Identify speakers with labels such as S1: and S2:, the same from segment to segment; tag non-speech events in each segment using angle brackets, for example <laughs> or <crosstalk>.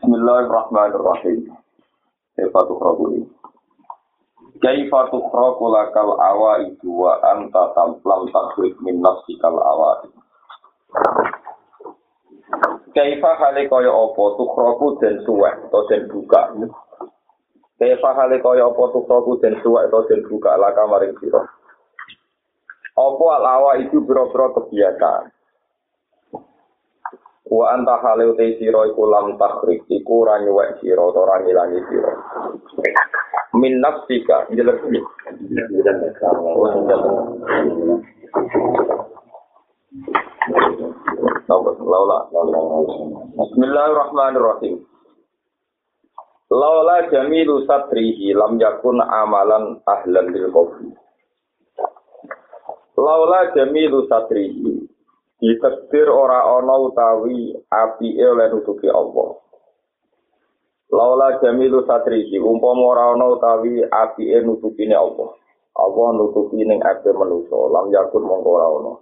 S1: Bismillahirrahmanirrahim. Kaifa tukhraquni. Kaifa tukhraqu lakal awaidu wa anta lam takhrij min nafsikal awaidu. Kaifa hale kaya apa tukhraqu den suwek atau den buka. Kaifa hale kaya apa tukhraqu den suwek atau den buka laka maring sira. Apa alawa itu biro-biro kebiasaan. Wa anta hale uti sira iku lam takhrik iku ora nyuwek sira utawa ora ngilangi sira. Min nafsika jelek. Bismillahirrahmanirrahim. Laula jamilu satrihi lam yakun amalan ahlan lil qabri. Laula jamilu satrihi ditekdir ora ana utawi apike oleh nutupi Allah. Laula jamilu satrihi umpama ora ana utawi apike nutupine Allah. Allah nutupi ning ape manusa, lam yakun mongko ora ana.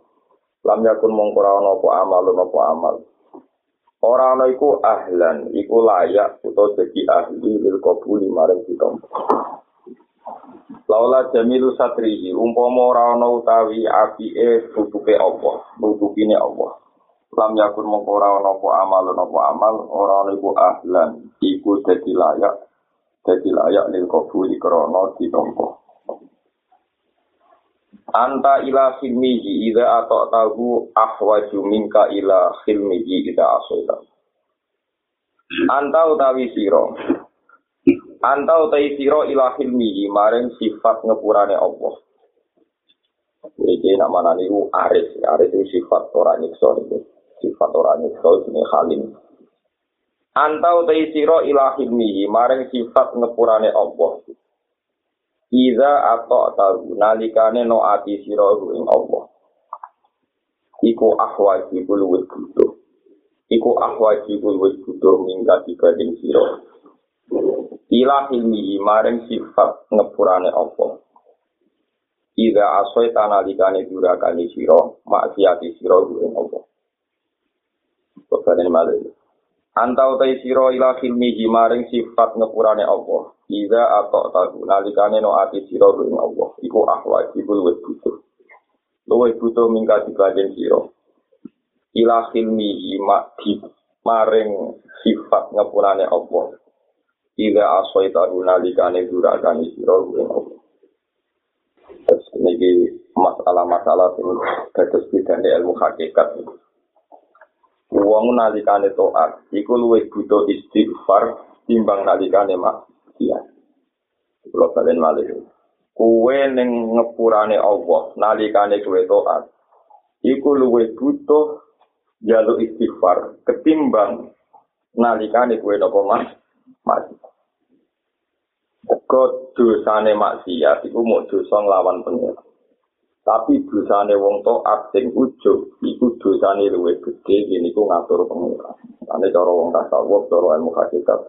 S1: Lam yakun mongko ora ana apa amal apa amal. Ora ana iku ahlan, iku layak utawa dadi ahli lil qabuli marang ditampa. Laula jamilu satrihi umpama ora ana utawi apike tutupe Allah, nutupine Allah. Lam yakun mongko ora ana apa amal apa amal, ora ana iku ahlan, iku dadi layak, dadi layak lil qabuli krana ditampa. Anta ila khilmihi idza atau tahu ahwaju minka ila khilmihi idza asoita. Anta utawi sira Anta utai siro ila hilmihi maring sifat ngepurane Allah. Iki nak mana niku aris, aris itu sifat orang nyiksa itu. Sifat orang nyiksa ini halim. Anta utai siro ila hilmihi maring sifat ngepurane Allah. Iza atau tahu nalikane no ati siro ing Allah. Iku ahwaji luwih butuh. Iku ahwaji luwih butuh mingga dibanding siro. Ila ilmi maring sifat ngepurane apa Ida asoy tanalikane durakani siro, maksiati siro during Allah. Bapak malah Antau tai siro ila ilmihi maring sifat ngepurane Allah. Ida atau tahu nalikane no ati siro during Allah. Iku ahwaj, iku luwes butuh. Luwes butuh mingka dibanding siro. Ila ilmihi maring sifat ngepurane Allah. Ila asoi tahu nalikane durakani siro gue Allah. Terus ini masalah-masalah yang gatus bidang ilmu hakikat. Uang nalikane toat, iku luwih butuh istighfar timbang nalikane mak. Iya. Kalau kalian malih. Kue neng ngepurane Allah, nalikane kue toat. Iku luwih butuh jalur istighfar ketimbang nalikane kue nopo mas. Mas. Kok dosane maksiat iku mau dosa nglawan pengira. Tapi dosane wong taat sing ujug iku dosane luwih gedhe yen iku ngatur pengira. Ane cara wong tasawuf, cara ilmu hakikat,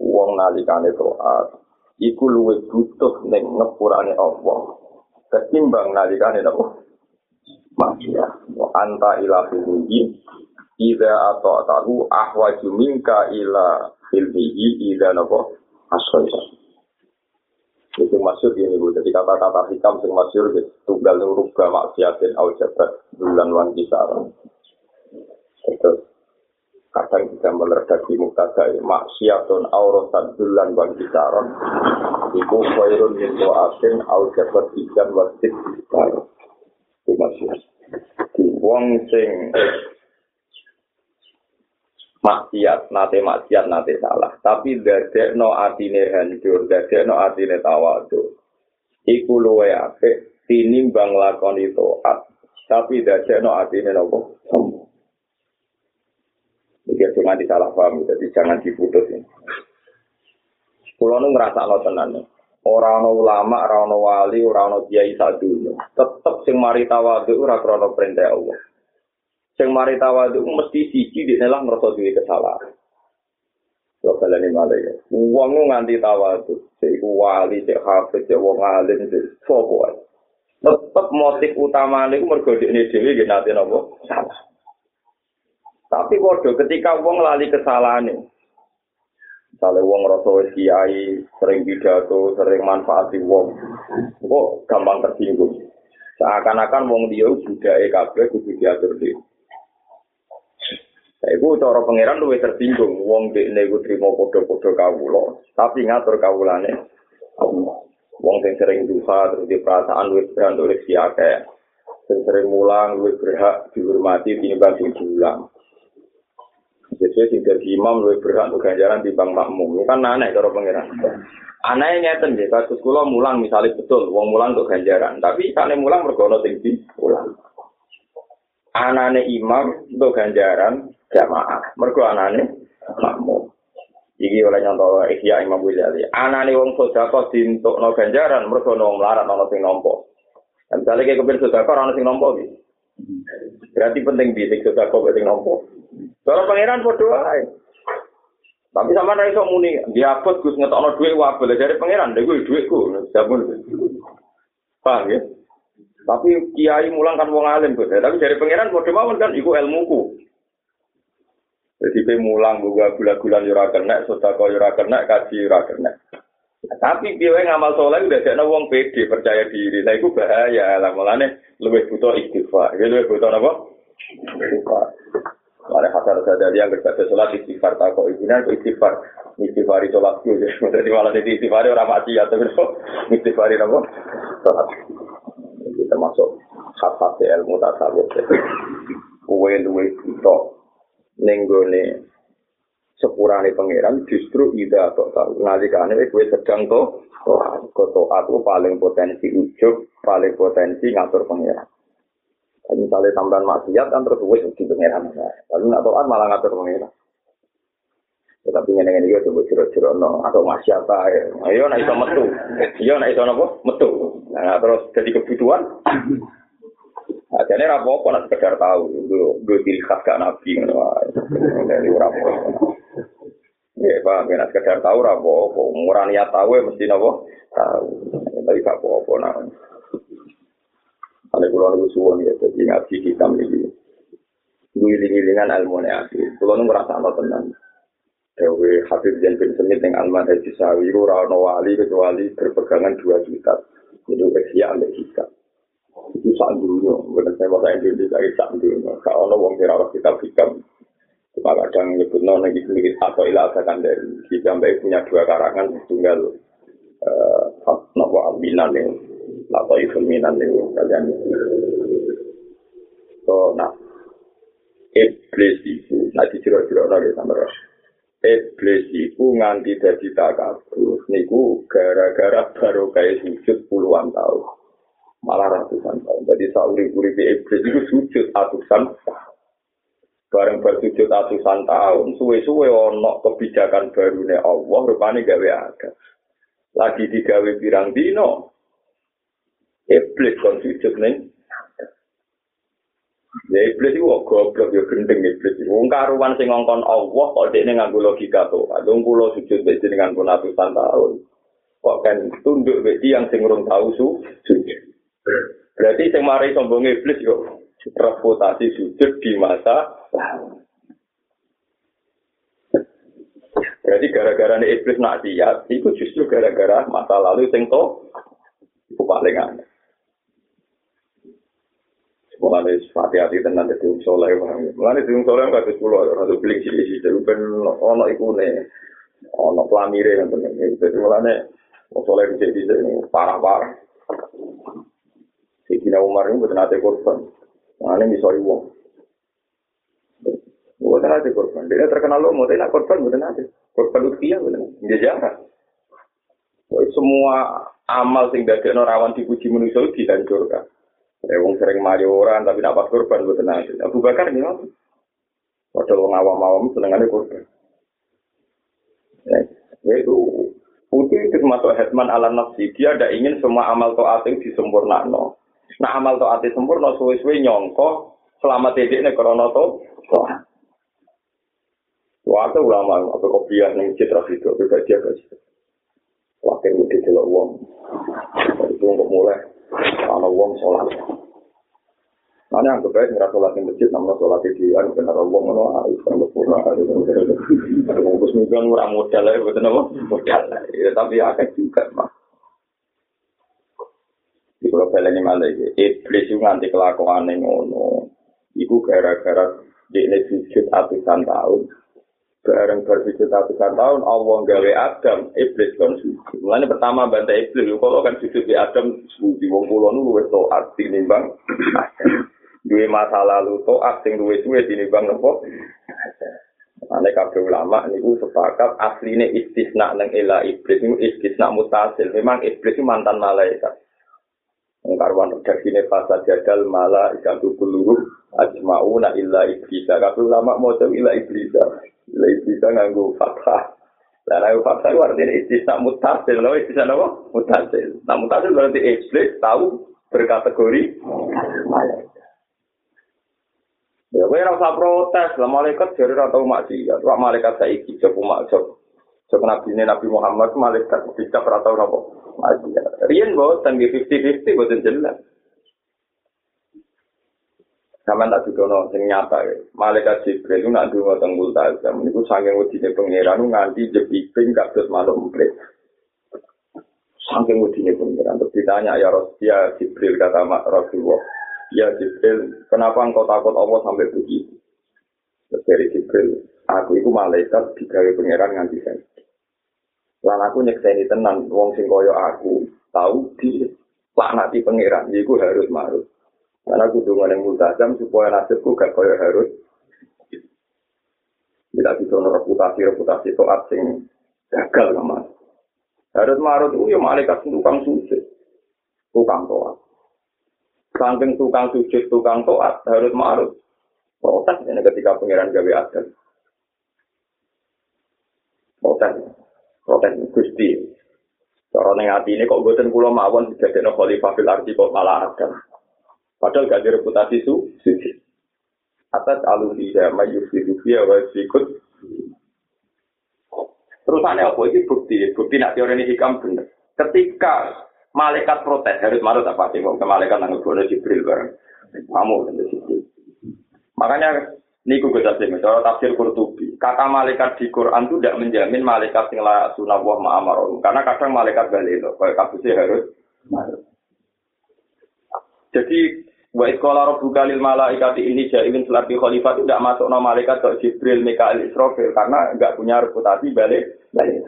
S1: wong nalikane taat iku luwih butuh ning ngepurane Allah. Ketimbang nalikane napa? Maksiat. Anta ila fihi Ida atau tahu ahwaju minka ila filmihi ida napa asoita. Itu masyur ini bu, jadi kata-kata hikam yang masyur gitu. Tunggal rubah maksiatin au jabat bulan wan kisaran. Itu kadang kita meledaki muktada maksiatun auratan bulan wan kisaran. Iku khairun min doatin au jabat ikan wasit kisaran. Itu masyur. Di wong sing maksiat, nate maksiat, nate salah. Tapi dadek no atine hancur, dadek no atine tawadu. Iku luwe ape, tinimbang lakon itu. Tapi dadek no atine nopo. Ini cuma disalah paham, jadi jangan diputus ini. Kulo nu ngerasa no tenan Orang no ulama, orang no wali, orang no kiai satu. Tetep sing mari tawadu ora krono perintah Allah. Sing mari tawadu mesti siji di nelah ngerasa duwe kesalahan. Ini malah ya, uangmu nganti tawadu, seiku wali, sik hafid, sik wong alim, sik sopo Tetep motif utama ini mergodik ini dewi, gak nanti nopo salah. Tapi waduh, ketika wong lali kesalahan ini, Misalnya wong wis kiai, sering pidato, sering manfaati wong, kok gampang tersinggung. Seakan-akan wong dia budaya kabeh kudu diatur dhewe. Iku cara pangeran luwih tersinggung wong dekne iku trimo padha-padha kawula, tapi ngatur kawulane Allah. Wong sing sering duha terus di perasaan luwih berhak oleh siake. Sing sering mulang luwih berhak dihormati tinimbang sing diulang. Jadi sing dadi imam luwih berhak untuk ganjaran timbang makmum. Ini kan aneh cara pangeran. Aneh ngeten nggih, kasus kula mulang misalnya betul wong mulang untuk ganjaran, tapi kane mulang mergo ana sing diulang. Anane imam untuk ganjaran, jamaah. Mergo anane makmum. Iki oleh nyontoh Ihya Imam Ghazali. Anane wong sedekah dintukno ganjaran mergo ono melarat ono sing nampa. Dan misalnya kayak kepin sedekah ono sing nampa iki. Berarti penting bisik sedekah kok sing nampa. Kalau pangeran wae. Tapi sama ra iso muni, dia apot Gus ngetokno dhuwit wabel dari pangeran, lha kuwi dhuwitku. Sampun. Paham ya? Tapi kiai mulang kan wong alim Gus. Tapi dari pangeran mawon kan iku ilmuku. Jadi pe mulang gua gula-gula yo ora kena, sedekah yo ora kena, kaji yo ora kena. Tapi piye ngamal soleh udah jadi wong pede percaya diri. Lah iku bahaya. Lah mulane luwih butuh istighfar. Ya luwih butuh apa? Istighfar. Mare hasar saja yang berkata sholat istighfar tak kok ibunya istighfar istighfar itu sholat itu jadi malah jadi istighfar orang mati atau berapa istighfar itu apa sholat kita masuk khasat ilmu tasawuf kue luwe itu nenggone sepurane pangeran justru ida atau tahu ngalikane kue sedang to koto aku paling potensi ujuk paling potensi ngatur pangeran. Misalnya tambahan maksiat kan terus wes di pangeran. Lalu nak taat malah ngatur pangeran. Tapi ngene ngene iki coba ciro-ciro no atau maksiat ae. Ayo nek iso metu. Iya nek iso napa? Metu. Nah terus jadi kebutuhan Nah, jadi rapo nak sekedar tahu, gue ciri khas gak nabi, dari rapo. Ya, pak, nak sekedar tahu rapo, murah niat tahu ya mesti nopo tahu, tapi gak apa-apa nah. Ane kulo niku suwon ya, jadi ngaji hitam ini. Giling-gilingan ilmu ne asli. Kulo nu ngerasa ana tenan. Dewe Habib Zain bin Semit yang Alman Haji Sawi, ora ono wali kecuali berpegangan dua kitab. Itu Eksia Al-Hikam. Itu sak dunia, bukan saya bahasa Indonesia itu sak dunia. Kalau ada orang kira kitab hikam, cuma kadang nyebut nona gitu atau ilah akan dari hikam baik punya dua karangan tunggal eh nopo alminan nih, atau ifulminan nih kalian. So nah, iblis itu, nah di ciro-ciro lagi sama Iblis itu nganti dadi takabur, niku gara-gara baru kayak sujud puluhan tahun. Malah ratusan tahun. Jadi sauri uri iblis itu sujud ratusan tahun. Bareng bersujud ratusan tahun, suwe-suwe ono kebijakan baru nih Allah, rupanya gawe ada. Lagi digawe pirang dino, iblis kon sujud nih. Ya iblis itu goblok ya gendeng iblis. Wong karuan sing ngongkon Allah kok dekne nganggo logika to. Adung kula sujud wis dengan ratusan tahun. Kok kan tunduk wis yang sing urung tau su sujud. Berarti sing mari sombong iblis yo reputasi sujud di masa lalu. Berarti gara-gara iblis nak siap, itu justru gara-gara masa lalu sing to itu paling aneh. Semoga ada sepati hati tenang di tiung soleh. Semoga ada tiung soleh yang kasih pulau. Orang itu beli sisi-sisi. ono kan ada ikunnya. Ada pelamirnya. Jadi semoga ada soleh bisa-bisa. Parah-parah. Sayyidina Umar ini bukan ada korban. Ini bisa wong. Bukan ada korban. Dia terkenal lo, mau tidak korban, bukan ada. Korban utia, bukan Dia jahat. Semua amal sing dari rawan dipuji manusia itu dihancurkan. Ya, wong sering mari orang, tapi nak pas korban, bukan ada. Abu Bakar ini apa? Padahal wong awam-awam senengannya korban. Ya, itu Putih itu termasuk hetman ala nafsi. Dia tidak ingin semua amal to'at itu disempurnakan. Nah amal to ati sempurna suwe-suwe nyongko selama tidik nih krono to. Waktu ulama apa kopiah nih citra itu juga dia kasih. Waktu udah jelas uang. Itu untuk mulai. Kalau uang sholat. Mana yang kebaik nggak sholat di masjid, namun sholat di dia, benar Allah ngono, harus kan sempurna, harus bungkus mungkin kurang modal ya, betul apa? Modal, ya tapi akan juga mah. Di kalau ini malah iblis itu nganti kelakuan yang ngono, itu gara-gara di ini sujud atusan tahun, bareng bersujud atusan tahun Allah gawe Adam iblis kan sujud. Mulanya pertama bantai iblis kalau kan sujud di Adam di wong kula nu wis taat tinimbang duwe masa lalu taat sing duwe suwe tinimbang nopo. Ane kabeh ulama niku sepakat asline istisna nang ila iblis niku istisna mutasil. Memang iblis itu mantan malaikat. Ngkarwan redaksine fasad jadal mala ikatu kuluruh ajma'una illa iblis. Kabeh ulama mau ila iblis. Lha bisa nganggo fathah. Lah nek fathah itu artinya istisna mutasil, lho istisna apa? Mutasil. Nah mutasil berarti iblis tahu berkategori malaikat. Ya kowe ora usah protes, lah malaikat jare ora tau maksiat. Wah malaikat saiki jopo maksud. Jok nabi Nabi Muhammad malaikat bisa ora tau napa maksiat. Riyen boten 50-50 boten jelas. Sama tak didono sing nyata ya. Malaikat Jibril itu nak dungo teng multazam. Niku saking wedine pangeran nganti jepiping kados malu emprit. Saking wedine pangeran terus ditanya ya Rasulullah Jibril kata Mak Rasulullah. Ya Jibril, kenapa engkau takut Allah sampai begitu? Terus dari Jibril, aku itu malaikat digawe pangeran nganti saya. Lan aku nyekseni tenan wong sing kaya aku tahu di laknati pangeran, iku harus marut. Karena aku dengan yang multazam supaya nasibku gak kaya harus. Tidak bisa reputasi-reputasi toat sing gagal sama. Harus marut itu ya malaikat tukang sujud. Tukang toat. Saking tukang sujud, tukang toat, harus marut. Protes ini ketika pengiran gawe adat. Protes. Protes gusti. Cara ning ati ini kok buatan pulau mawon dijadikan khalifah fil arti kok malah ada. Padahal gak ada reputasi su. Atas alumni mayu fidukia wa sikut. Terusannya apa? Ini bukti. Bukti nak teori ini hikam benar. Ketika malaikat protes, harus marut apa sih? Ke malaikat nangis bodoh Jibril bareng. Kamu. Makanya ini gue tafsir, cara tafsir Qurtubi. Kata malaikat di Quran itu tidak menjamin malaikat yang layak sunah wah ma'amaron. Karena kadang malaikat balik loh. Kayak kasusnya harus. Jadi Wa iskola rabbuka lil malaikati ini jailin selati khalifah itu tidak masuk nama malaikat ke Jibril, Mikael, Israfil karena nggak punya reputasi balik balik.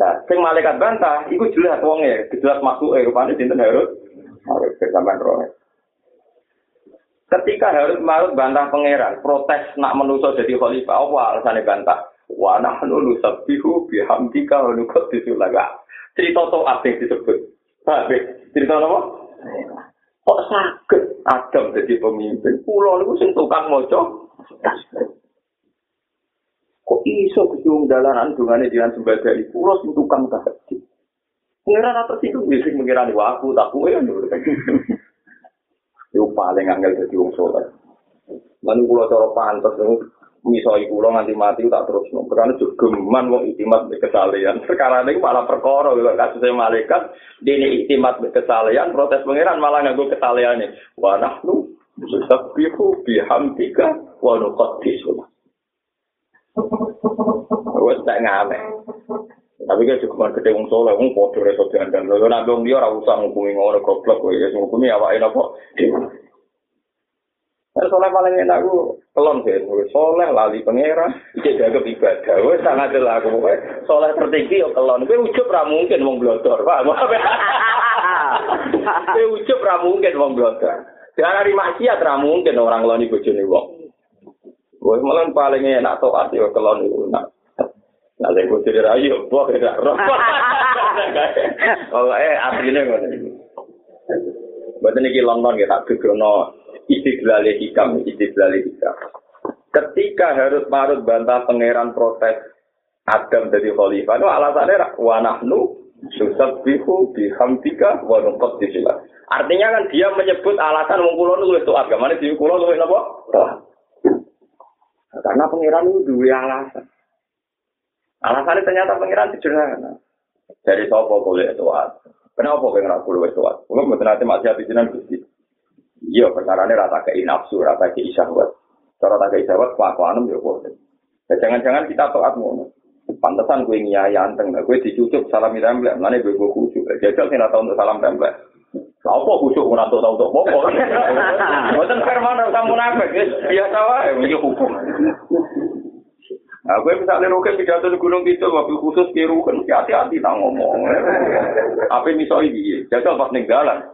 S1: Nah, sing malaikat bantah, itu jelas wongnya, jelas masuk eh rupanya harus harus kesamaan roh. Ketika harus marut bantah pangeran, protes nak menusuk jadi khalifah, apa alasannya bantah? Wa nahnu nusabbihu bihamdika wa nuqaddisu laka. Cerita to apa yang disebut? Cerita apa? Kok sakit Adam jadi pemimpin? Pulau itu sing tukang moco. Kok iso kecium dalanan dungane sebagai pulau sing tukang tahajud. Pengiran atas itu bisa mengirani waktu, tak kue kan. Itu paling angel jadi wong sholat. Lalu pulau cara pantas, misoi kula nganti mati tak terus no. Karena geman wong itimat kesalehan. Sekarang ini malah perkara kalau kasus malaikat dini itimat kesalehan protes pangeran malah nganggo kesalehan ini. Wa nahnu nusabbihu bihamdika wa nuqaddisu. Wes tak ngame. Tapi kan cukup gede wong soleh, wong podo reso diandang. Lalu nabi wong dia ora usah ngukumi ngono goblok, ya ngukumi awake napa. Kan soleh paling enak aku kelon sih, soleh lali pangeran, <laughs> iki jaga ibadah. Wes sangat jelas aku pokoknya soleh tertinggi yo kelon. Kowe ujub ra mungkin wong blodor, Pak. <laughs> Kowe ujub ra mungkin wong blodor. Diarani maksiat ra mungkin orang ngeloni bojone wong. Wes malah paling enak taat yo kelon iku. Nah, nah lek bojone ra yo mbok gak roh. <laughs> Oh, eh asline ngono iki. Mboten iki London ya tak gegono istidlal hikam, istidlal hikam. Ketika harus marut bantah pangeran protes Adam dari khalifah, itu alasannya wa nahnu nusabbihu bihamdika wa nuqaddis Artinya kan dia menyebut alasan wong kula nulis itu agama ini di kula luwih napa? Karena pangeran itu dua alasan. Alasannya ternyata pangeran sederhana. Dari sopo boleh itu Kenapa pengen aku luwih tuat? Kalau betul nanti masih hati jinan gusti. Iya, perkara ini rata ke nafsu, rata ke isyahwat. Cara rata ke isyahwat, kelakuan ya boleh. Ya, jangan-jangan kita taat ngono. Pantesan gue nyai anteng, gue dicucuk salam templek, mana gue gue kucuk. Jajal sih tahu untuk salam templek. Apa kucuk ora tau untuk popo. <laughs> Mboten firman kamu nafek, biasa wae iki hukum. Nah, gue misalnya roket pidato di Gunung Kidul, mobil khusus kiru kan hati-hati tak ngomong. Apa misalnya ini? Jajal pas ninggalan.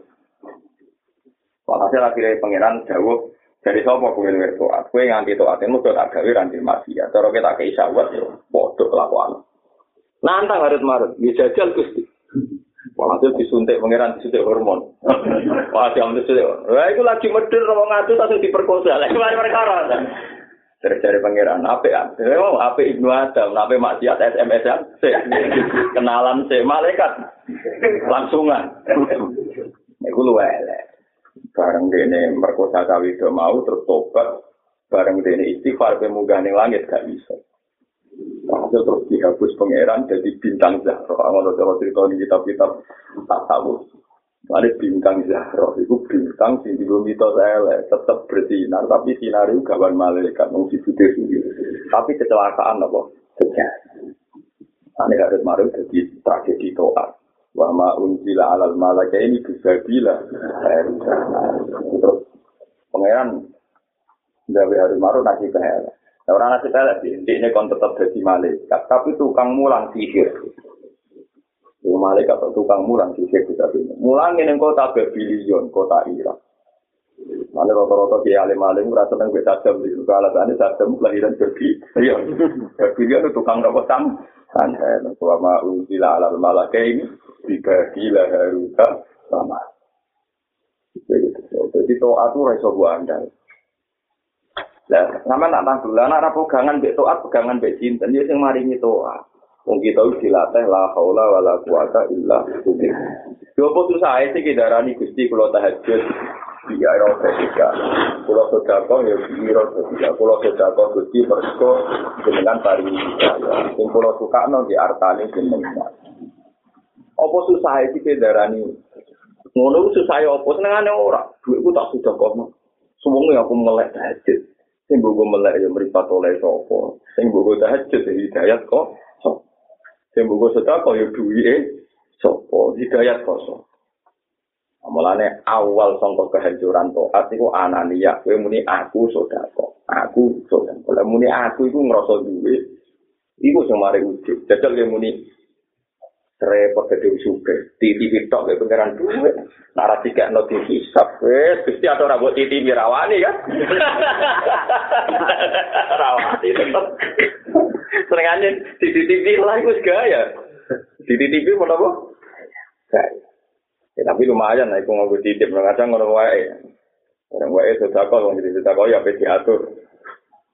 S1: Walhasil akhirnya pangeran jauh dari sopo gue ngerti toat. Gue nganti toat itu tak gawe ranti maksiat. Cara kita ke isawat ya, bodoh kelakuan. Nantang harus marut, dia jajal gusti. Walhasil disuntik pangeran disuntik hormon. Jam disuntik. Wah, itu lagi medur ngomong ngadu langsung diperkosa. Lagi mari perkara. Dari pangeran, apa ya? Memang apa ibnu Adam, apa maksiat SMS ya? Kenalan si malaikat, langsungan. Iku lu elek. Bareng dene merkosa kawi do mau tertobat, bareng dene istighfar pemunggah ning langit gak bisa. Hasil terus dihapus pangeran jadi bintang Zahra. Ngono cara cerita di kitab-kitab tak tahu. Mari bintang Zahra itu bintang sing di bumi itu elek, tetap bersinar tapi sinar itu kawan malaikat dibutuh sendiri. Tapi kecelakaan apa? Sejarah. Ane harus maru jadi tragedi toat. Wa ma unjila alal malaka ini bisa bila. Terus pangeran gawe harus maru nasi pehel. Orang nasi pehel ini kon tetap jadi malaikat. Tapi tukang mulang sihir. Yang malaikat atau tukang mulang di kita ini. Mulangin yang kota berbilion, kota Irak. Mana rata-rata kiai alim alim merasa nang beda jam di juga alasannya sadam kelahiran berbi. Iya, <laughs> berbilion itu tukang apa tam? Santai, selama unjila alal malaka ini dibagi haruka sama. Jadi toat itu raiso anda. Nah, sama nak tangguh, anak pegangan bek toat, pegangan bek cinta, dia yang maringi toat. Wong kita wis dilatih la haula wala quwata illa billah. Yo apa susah ae sih darani Gusti kula tahajud di ayo ketika kula sedekah ya biro ketika kula sedekah Gusti mergo dengan pari sing kula sukakno di artane jenengan. Apa susah sih darani ngono susah apa senengane ora duitku tak sudah kono. Suwunge aku melek tahajud. Sing mbok melek ya mripat oleh sapa. Sing mbok tahajud hidayat kok Sing buku sedekah ya duwike sapa hidayat kosong. Amalane awal sangka kehancuran toat iku anania kowe muni aku sedekah. Aku sedekah. Kalau muni aku iku ngrasa duwe iku sing mari. Jajal kowe muni repot gede suke titi pitok ke pengeran duwe nara tiga no titi hisap wes pasti ada orang buat titi mirawani kan? <laughs> Rawani titi titi lah itu gaya. Titi titi mau apa? Gaya. Ya, tapi lumayan lah aku ngomong titip. Kadang ngono wae. Orang wae kok orang jadi kok ya apa diatur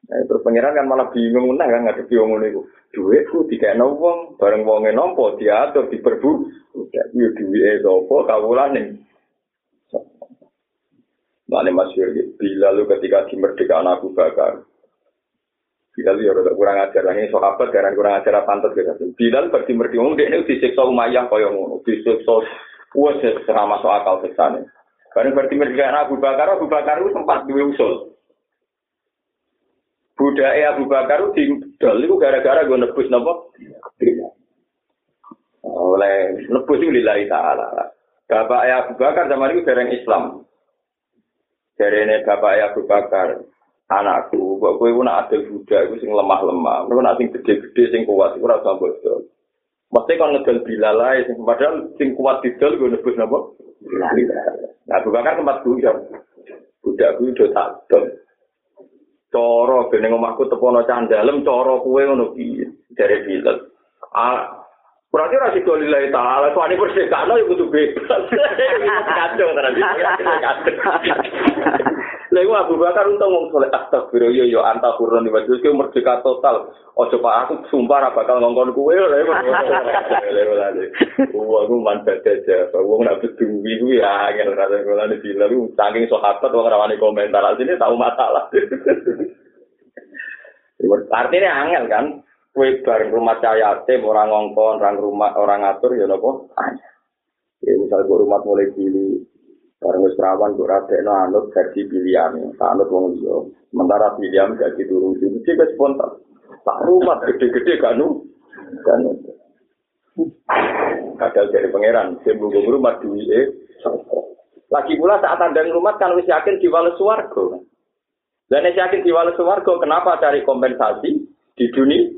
S1: Nah, terus pangeran kan malah bingung nah kan ngadepi wong ngene iku. Duitku dikekno wong, bareng wonge nampa diatur diperbu. Udah yo duwike sapa kawulane. Mane masyhur bila lu ketika dimerdekakan Abu Bakar. Bila lu ya kurang ajar lah ini sahabat karena kurang ajar pantas gitu. Bila berarti merdeka dia ini disiksa Umayyah kaya ngono, disiksa wes serama masuk akal seksane. Karena berarti merdekakan Abu Bakar, Abu Bakar itu sempat duwe usul. Budaya Abu Bakar di dol itu gara-gara gue nebus nopo oleh nebus itu lillahi ta'ala. Bapak Abu Bakar zaman itu dereng Islam. Dari ini Bapak Abu Bakar anakku kok gue pun adil budak itu sing lemah-lemah. Gue nanti gede-gede sing kuat itu rasa bocor mesti kan ngedel bilal sing padahal sing kuat di dol gue nebus nopo nah Abu Bakar tempat gue budak gue udah tak dol cara bene omahku tepono candalem cara kuwe ngono piye dari ah Berarti rasi kali lillahi ta'ala, soalnya bersihkan, ya kudu bebas. <laughs> Kacau, terus. Lalu Abu Bakar untung ngomong soleh astagfirullah yo yo anta kurun di baju itu merdeka total. Oh coba aku sumpah apa bakal ngongkon kue lalu. Wah aku mantap aja. Wong nak beduwi gue ya angel rasa gue lalu bilang lu saking sahabat wong rawani komentar sini tahu masalah. Artinya angel kan. Kue bareng rumah cahaya tim orang ngongkon orang rumah orang ngatur ya nopo. Ya misal gue rumah mulai pilih Barang wis perawan kok radekno anut versi pilihan, anut wong liya. Sementara pilihan gak dituruti, mesti wis spontan. Tak rumah gede-gede kan nu. Kan. Kadal dari pangeran, munggo rumah duwike Lagi pula saat anda rumah kan wis yakin diwales swarga. Dan wis yakin diwales swarga, kenapa cari kompensasi di dunia?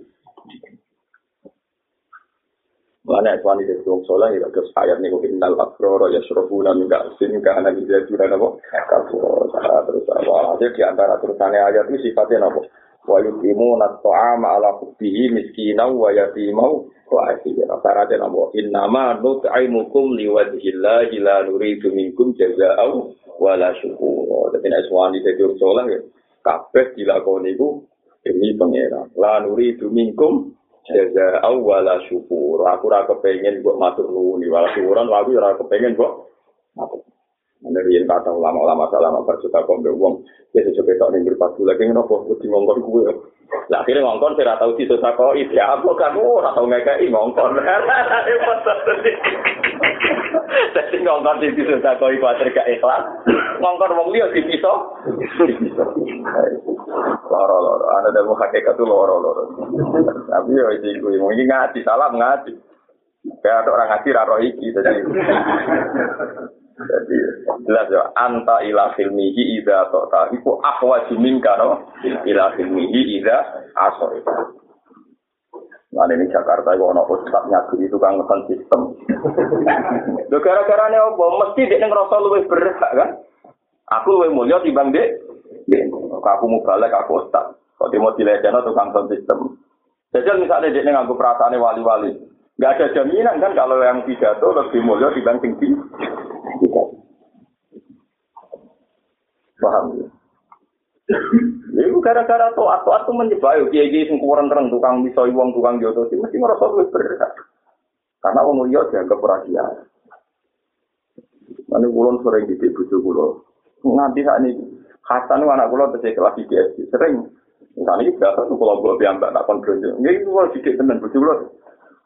S1: Mana tuan itu dong soleh ya terus ayat nih mungkin dal akroro ya surabuna enggak sini ke anak dia juga nabo kalau terus apa di antara terusannya ayat itu sifatnya nabo wa yuqimu at-ta'ama ala hubbihi miskinan wa yatimau wa asira. Syaratnya nabo innama nut'imukum liwajhillahi la nuridu minkum jazaa'u wala syukur jadi nek suami jadi soleh ya kabeh dilakoni iku demi pangeran. La nuridu jaza awala syukur. Aku ora kepengin kok matur nuwun wal syukuran wali ora kepengin kok matur ana riyen kata ulama-ulama salah masalah percuta kok wong ya sejuk ketok ning grup padu lagi ngono kok di ngomong kuwe Lah akhirnya ngongkon saya tahu sih susah kok itu apa kan ora tau ngekeki ngongkon. <laughs> Jadi ngongkon di situ tak kau ibadah gak ikhlas. Ngongkon wong liya di pisau. Loro loro, ada dalam hakikat itu loro loro. Tapi ya itu gue mungkin ngaji salam ngaji. Kayak ada orang ngaji raro iki jadi. Jadi jelas ya anta ila filmihi ida tota iku ahwa jiminka no ila filmihi ida aso Nah ini Jakarta itu ono ustaz nyatu itu kan ngekan sistem. Lo gara-gara ini apa? Mesti dia ngerasa lebih berhak kan? Aku lebih mulia dibanding dia. Aku mau balik aku ustaz. Kalau mau dilecehkan tukang sistem. Jadi misalnya dia nganggu perasaan wali-wali. Gak ada jaminan kan kalau yang pidato lebih mulia dibanding tinggi. Paham ya? Iku gara-gara to atau atau menyebayu kiai kiai sing kurang terang tukang bisa uang tukang jodoh sih mesti merasa lebih berhak. Karena wong liya dianggap dia. Mane kulon sering di bojo kula. Nganti sak niki Hasan anak kula tesih kelas iki sering Misalnya ini tuh kalau gue biamba tak kon bronjo. Ini gue sedikit temen bojo kula.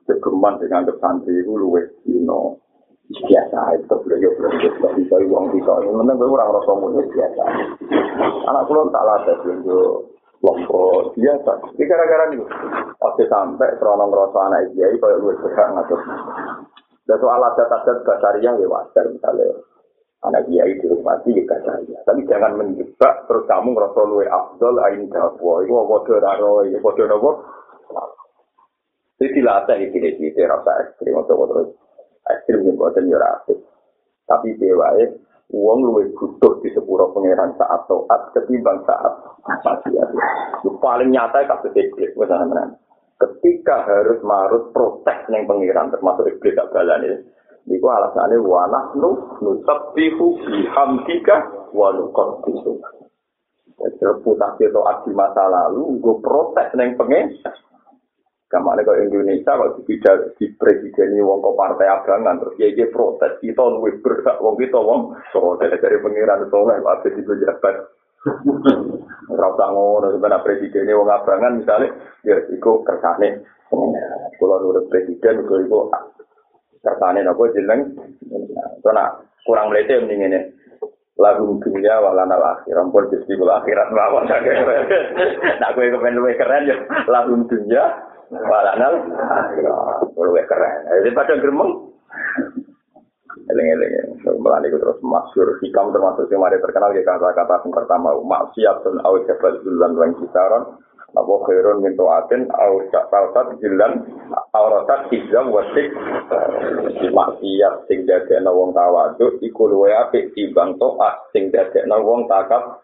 S1: Kegeman dengan santri itu luwes, you know. Biasa itu beliau beliau tidak bisa uang bisa ini memang gue orang rasa mulia biasa anak pulau tak ada beliau lompok biasa ini gara-gara nih pasti sampai seronong rasa anak dia itu kayak gue berhak ngatur dan soal adat adat basaria ya wajar misalnya anak dia itu mati ya basaria tapi jangan menjebak terus kamu ngerasa luwe afdol ain dapwa itu apa doraro itu apa doraro jadi dilatih ini ini rasa ekstrim atau terus ekstrim yang buatan ya rapid. Tapi dewae, uang luwe butuh di sepuro pangeran saat toat ketimbang saat maksiat. Itu paling nyata kasus iblis, misalnya Ketika harus marut protes neng pangeran termasuk iblis tak ini. Iku alasannya wanah nu nusabbihu bihamdika wa nuqaddisu. Jadi reputasi toat di masa lalu, gue protes neng pangeran. Kamane kok Indonesia kok dipidak di presiden wong kok partai abangan terus ya iki protes kita luwih berhak wong kita wong so dari pengiran soleh ada di pejabat. <laughs> Ora usah ngono sebenarnya presiden wong abangan misalnya ya iku kersane. Kalau nurut presiden iku iku kersane napa jeneng? Karena kurang melete mending ini lagu dunia walana akhir ampun jadi akhirat mawon. <laughs> Nah gue kepen luwih keren ya. Lagu dunia Walanal, luwe keren. Jadi pada gremeng. Eleng-eleng, melani itu terus masyur. Hikam termasuk yang mari terkenal ya kata-kata yang pertama. Maksiat dan awet kebal bulan dan kisaron. Apa khairun min tu'atin au ta'atat jilan auratat hijam wasik maksiat sing dadekna wong tawaduk iku luwe apik timbang ta'at sing dadekna wong takab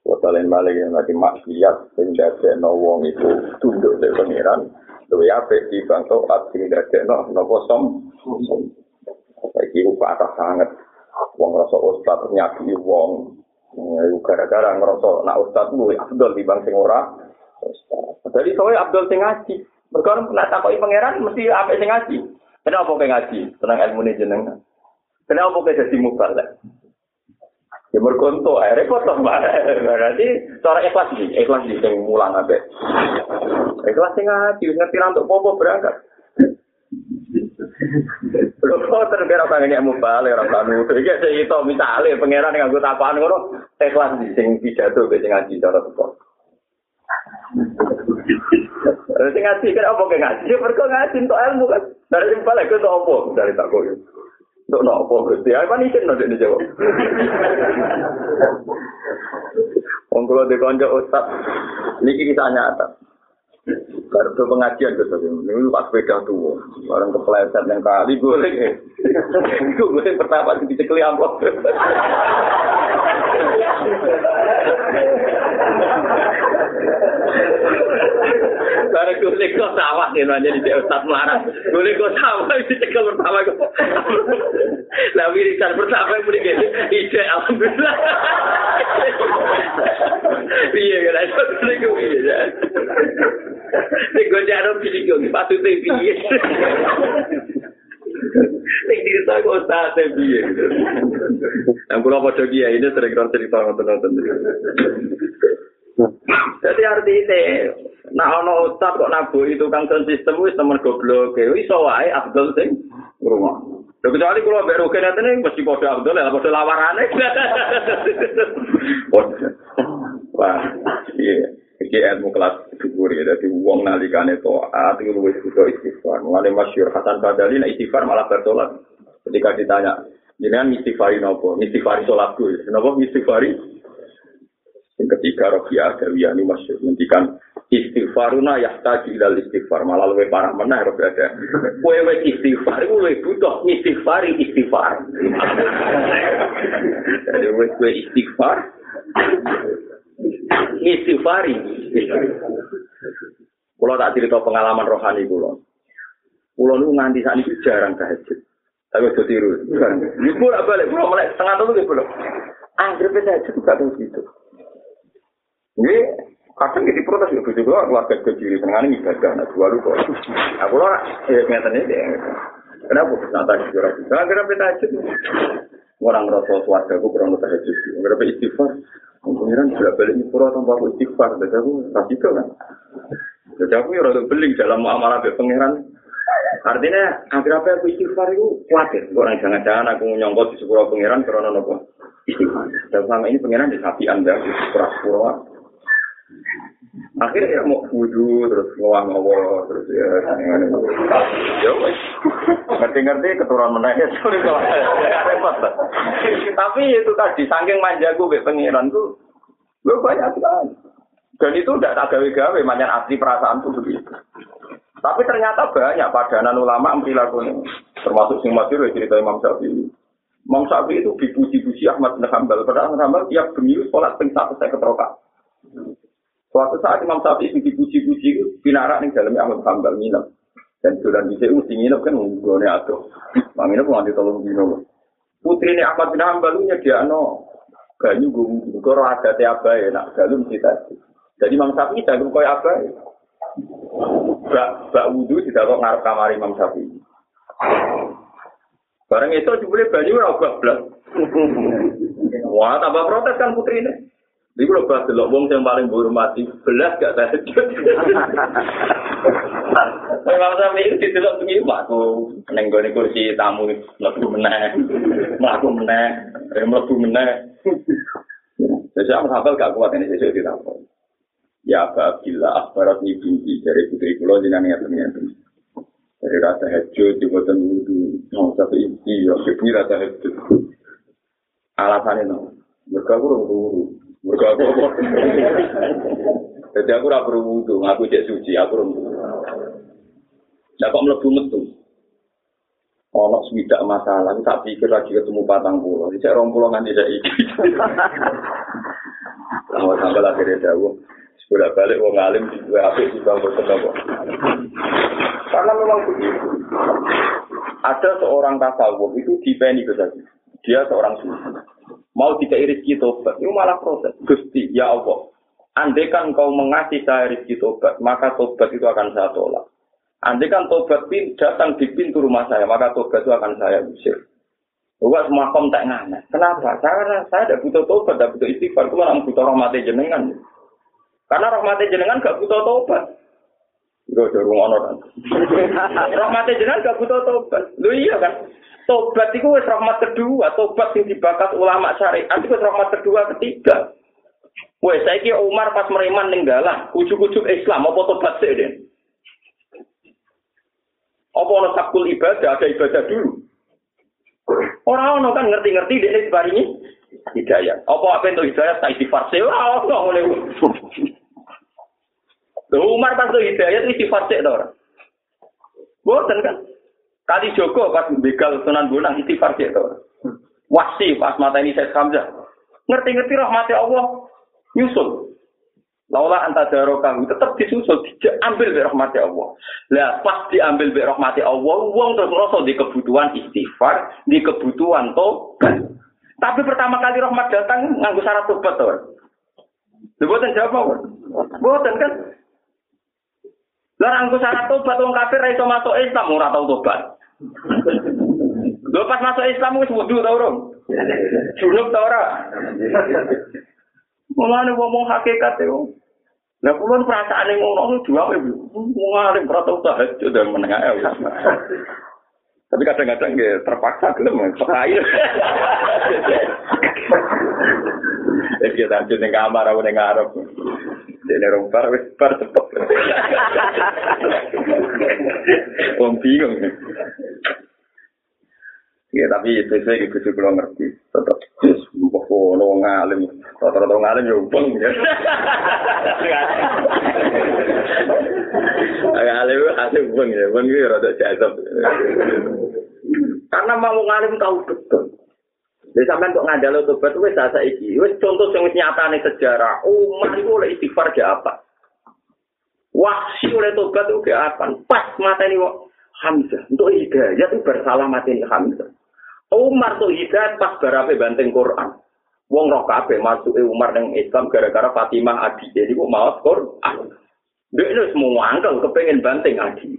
S1: Wotalen balik yang tadi maksiat sing dadekno wong itu tunduk dari pangeran. Luwe apik di bangso at sing dadekno napa som. Saiki ku atas sangat wong rasa ustaz nyaki wong. Gara-gara ngerasa nak ustaz luwe afdol di bang sing ora. Jadi soalnya Abdul sing ngaji. Mereka nak takoki pangeran mesti apik sing ngaji. Kenapa kayak ngaji? Tenang ini jenengan. Kenapa kayak jadi mubalek? Ya berkonto, eh repot toh <laughs> Berarti cara ikhlas sih, ikhlas sih yang mulang abe. Ikhlas sih ngaji, ngerti untuk popo berangkat. Lho terkira pengen mau balik ora kanu. Iki sing itu misale pangeran nganggo tapaan ngono ikhlas sing pidato sing ngaji cara teko. Sing ngaji kan ke ngaji? Mergo ngaji untuk ilmu kan. Dari balik ke apa? Dari tak kok. Untuk nopo Gusti? Ayo kan isin nek dijawab. Wong kula dikonco ustaz. Niki kisah nyata. Baru ke pengajian sana, ini pas sepeda tua, orang kepleset yang kali golek, itu golek pertama di cekli amplop. Karena gue kok sawah nih nanya di ustaz Melarang. Golek kok sawah di cekal <laughs> pertama gue. Lah wiridan pertama yang mulai gini. Ije alhamdulillah. Iya kan, itu gue gue wiridan. Nih gue jarum pilih gue, patut deh pilih. Nek cerita kok sate biye. Yang kula padha kiai ini sering cerita ngoten-ngoten. Jadi artinya, nah ono ustaz kok nabu itu kang sistem wis temen goblok, iso wae Abdul sing rumah. Lho kecuali kalau mbak Rukin nanti mesti kode Abdul ya, kode lawarannya. <laughs> Wah, iya. Iki ilmu kelas dhuwur ya, dadi wong nalikane taat iku luwih butuh istighfar. Mulane masyhur Hasan Badali nek istighfar malah bertolak. Ketika ditanya, jenengan istighfari nopo? Istighfari salatku. Napa istighfari? Yang ketiga Rabi'ah Dawiyani masyhur ngendikan istighfaruna yahtaju ilal istighfar malah luwih parah meneh Rabi'ah ada. Kowe wis istighfar luwih butuh istighfari istighfar. Jadi kowe istighfar istighfari. Kulo tak cerita pengalaman rohani kulo. Kulo nu nganti saat ini jarang tahajud. Tapi udah tiru. Ini pun balik. Kulo mulai setengah tahun gitu kulo. Anggap tahajud gak tahu gitu. Ini kadang jadi protes ya juga keluarga kecil tengah ini ibadah nah dua lu kok. Aku lah ya ternyata ini Kenapa nata di juara juga? Agar apa tahajud? Orang merasa suarga aku kurang tahajud. Agar apa istighfar? Pengiran bolak balik nyepuro tanpa aku istighfar, jadi aku rasiko kan. Jadi aku ya rada beling dalam muamalah be pengiran. Artinya, akhir apa aku istighfar itu khawatir. Orang jangan-jangan aku nyongkot di sepuro pengiran karena nopo istighfar. Dan selama ini pengiran di sapi anda, di sepuro Akhirnya ya mau wudhu, terus ngawah-ngawah, terus ya, ya ngerti-ngerti keturunan kalau repot Tapi itu tadi, saking manjaku be tuh, gue banyak sekali. Dan itu udah tak gawe-gawe, manjan asli perasaan tuh begitu. Tapi ternyata banyak padanan ulama perilaku ini. Termasuk sing masyur cerita Imam Syafi'i. Imam Syafi'i itu dipuji-puji Ahmad bin Hanbal. Padahal Ahmad Hanbal tiap gemil sholat ping satu saya keteroka. Suatu saat Imam Syafi'i dipuji-puji itu pinarak nih dalamnya Ahmad Hambal nginep. Dan bulan bisa mesti nginep kan nggone atau. Mang nginep nganti tolong dino. Putri ini Ahmad bin Hambal nya dia no banyu gue koro ada tiaba ya nak galu mesti tadi. Jadi Imam Syafi'i jangan kau apa. Bak bak wudhu tidak kok ngarep kamar Imam Syafi'i. Barang itu jebule banyu ora blak. Wah, tambah protes kan putri ini. Iku lho bahas delok wong sing paling buruk mati, belas gak tahu. Memang sampe iki ditelok tinggi, Pak. ning gone kursi tamu, melaku meneh. Melaku meneh. Eh, melaku meneh. Jadi aku sampe gak kuat ini, jadi kita Ya, Pak, gila, aparat ini binti dari putri pulau di nanya ternyata. Dari rasa hajut, di buatan wudhu. Mau sampe inti, ya, sepi rasa hajut. Alasannya, no. Mereka kurang-kurang. Mergo aku? Jadi aku ora berwudu, aku cek suci, aku ora wudu. Lah kok mlebu metu? Ono swidak masalah, tak pikir lagi ketemu patang pulau. Cek rong pulau nganti dak iki. Lama sampai akhirnya jauh. Sudah balik wong alim di apik di bangku kok. Karena memang begitu. Ada seorang tasawuf itu dipeni ke Dia seorang sufi. Mau tidak rezeki tobat, itu malah proses. Gusti, ya Allah, andai kan kau mengasih saya rezeki tobat, maka tobat itu akan saya tolak. Andai kan tobat pin, datang di pintu rumah saya, maka tobat itu akan saya usir. Buat makom tak ngana. Kenapa? Karena saya tidak butuh tobat, tidak butuh istighfar. Itu malah butuh rahmat jenengan. Karena rahmat jenengan gak butuh tobat. Iku aja rungono kan. <laughs> Rahmate jenengan gak butuh tobat. Lho iya kan. Tobat itu wis rahmat kedua, tobat sing dibakat ulama syariat itu rahmat kedua ketiga. Wes saiki Umar pas mereman ning dalan, ujuk-ujuk Islam apa tobat sih Den? Apa ono sakul ibadah, ada ibadah dulu. Orang ono kan ngerti-ngerti dia ini hidayah. Apa apa itu hidayah tak istighfar sih? Ora ono ngene. Umar pas hidayah itu istighfar sih to ora? Kan? Kali Joko pas begal Sunan Bonang istighfar sih to. Wasi pas mata ini saya Hamzah. Ngerti-ngerti rahmati Allah nyusul. Laula anta darokahu tetap disusul, diambil dari rahmati Allah. Lah pas diambil dari rahmati Allah, uang terus rasa di kebutuhan istighfar, di kebutuhan tobat. Tapi pertama kali rahmat datang nganggu syarat tobat tuh. Buatan jawab Buatan kan? Lah nganggu syarat tobat wong kafir ra iso masuk Islam ora tau tobat. Lho pas masuk Islam wis wudu ta urung? Junub ta ora? Mulane ngomong hakikat yo. Lah kula perasaane ngono dua wong alim ora tau tahajud dan menengah ya. Tapi kadang-kadang ya terpaksa gelem pekair. Ya kita tahajud ning kamar aku ning ngarep. Dene rong par wis par cepet. Wong bingung. Ya tapi itu saya gitu sih belum ngerti. Tetap terus buku lo ngalim, rata-rata ngalim ya ubeng ya. Ngalim hasil ubeng ya, ubeng itu rata jazab. Karena mau ngalim tahu betul. Jadi sampai untuk ngandalo tobat itu saya iki, wes contoh yang nyata nih sejarah. Umar itu oleh istighfar ke apa? Wahsi oleh tobat itu ke apa? Pas mata ini Hamzah untuk hidayah itu bersalah mati ini Hamzah. Umar tuh hidayat pas barape banteng Quran. Wong roh kabeh masuk Umar yang Islam gara-gara Fatimah Adi. Jadi kok mau Quran. Dia itu semua angkel kepengen banteng Adi.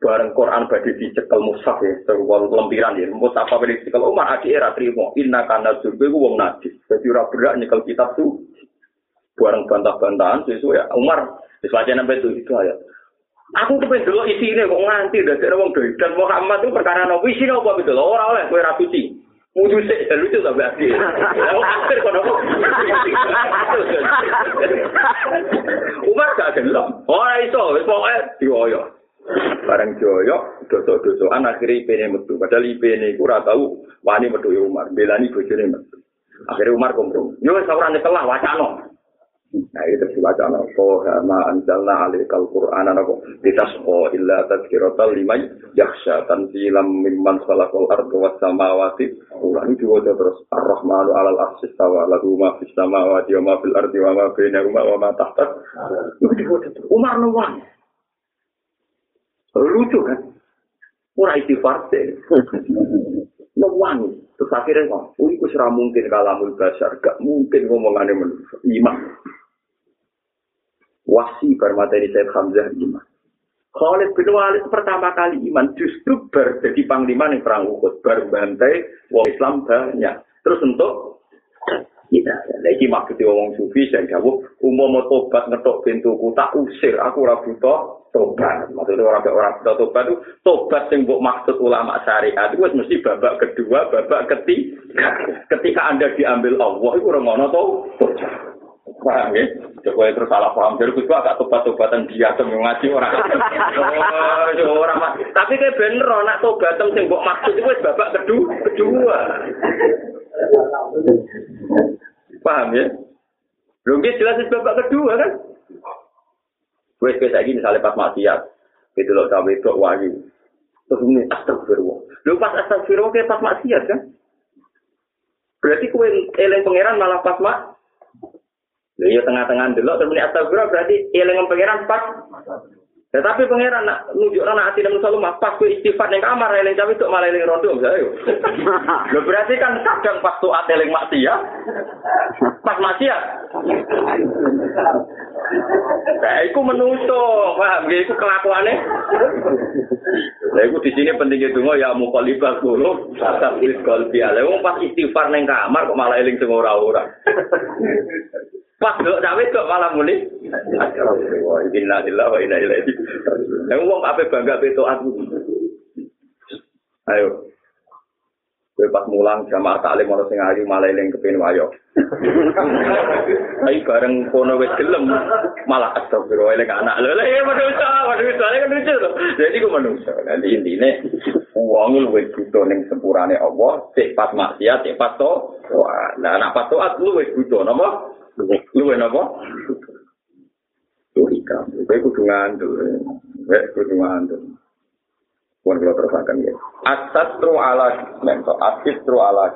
S1: Bareng Quran badhe dicekel mushaf ya, terwal lempiran ya. Mushaf apa dicekel Umar Adi era trimo. Inna kana jurbe ku wong najis. Jadi ora berak nyekel kitab tuh. Bareng bantah-bantahan sesuai ya Umar wis wacana itu itu ayat. Aku kepen dulu ini kok nganti dari wong dan Muhammad itu perkara nabi isi apa gitu loh orang oleh kue raputi. Mudu sih dan lucu tapi akhir. Aku akhir kok nopo. Umar gak gelem. Ora iso wis pokoke dioyo. Bareng dioyo dosa-dosaan akhirnya ipene metu. Padahal ipene iku ora tau wani metu Umar. Belani bojone metu. Akhirnya Umar kompromi. Yo wis ora nyekelah wacana. Nah itu dibaca no. Kohama anjalna alikal Qur'an anako ditasqo illa tadkiratal limay yaksha tanzilam mimman khalaqal ardu was samawati. Ulah ini diwaca terus Ar-Rahmanu alal arsis tawa lagu ma fis samawati wa ma fil ardi wa ma bainahuma wa ma tahta. Itu. Umar nuwang. Lucu kan? Ora istighfar <laughs> deh. Nuwang. Terus akhirnya ngomong, oh itu mungkin kalamul basar, gak mungkin ngomongannya manusia. Iman. wasi bermateri Said Hamzah iman. Khalid bin Walid pertama kali iman justru ber jadi panglima nih perang Uhud berbantai wong Islam banyak. Terus untuk kita lagi maksudnya wong sufi saya jawab umum tobat ngetok pintuku tak usir aku ora butuh tobat maksudnya orang orang butuh tobat itu tobat yang buat maksud ulama syariat itu mesti babak kedua babak ketiga ketika anda diambil Allah itu orang ngono tau Paham ya? Coba terus salah paham. Jadi gue agak tobat-tobatan dia tuh ngaji orang. Oh, orang Tapi kayak bener, nak tobatan sing mbok maksud itu babak kedua. kedua. Paham ya? Belum jelas babak kedua kan? Gue kayak lagi misalnya pas maksiat, itu loh sampai itu wahyu. Terus ini astagfirullah. Lu pas astagfirullah kayak pas maksiat kan? Berarti kue eleng pangeran malah pas mak Ya tengah-tengah dulu terus ini astagfirullah berarti eling pangeran pas. Tetapi pangeran nak nunjuk anak hati dan selalu pas ku istighfar yang kamar eling tapi untuk malah eling rondo misalnya. Lo <laughs> berarti kan kadang pas tuh eling ya, pas ya. Nah, itu menuso, paham? Itu kelakuannya. Nah, itu di sini pentingnya tunggu ya mau kalibah dulu, tapi kalbi ala. Pas istighfar neng kamar kok malah eling semua orang-orang. Pas dok cawe kok malah muni. Inna lillahi wa inna ilaihi raji'un. Lah wong ape bangga beto aku. Ayo. Kowe pas mulang jamaah taklim ono sing ayu malah eling kepen wayo. Ayo bareng kono wis gelem malah astagfirullah eling anak. Lha iya manusa, manusa kan lucu lho. Jadi ku manusa. Nanti intine wong luwih butuh ning sepurane Allah, sik pas maksiat, sik pas to. Wah, nah anak pas taat luwih butuh napa? Luwih napa? Tuh ikam. Kowe kudu ngandel. Kowe kudu ngandel. Pun kalau terusakan ya. Asatru ala mento, asitru ala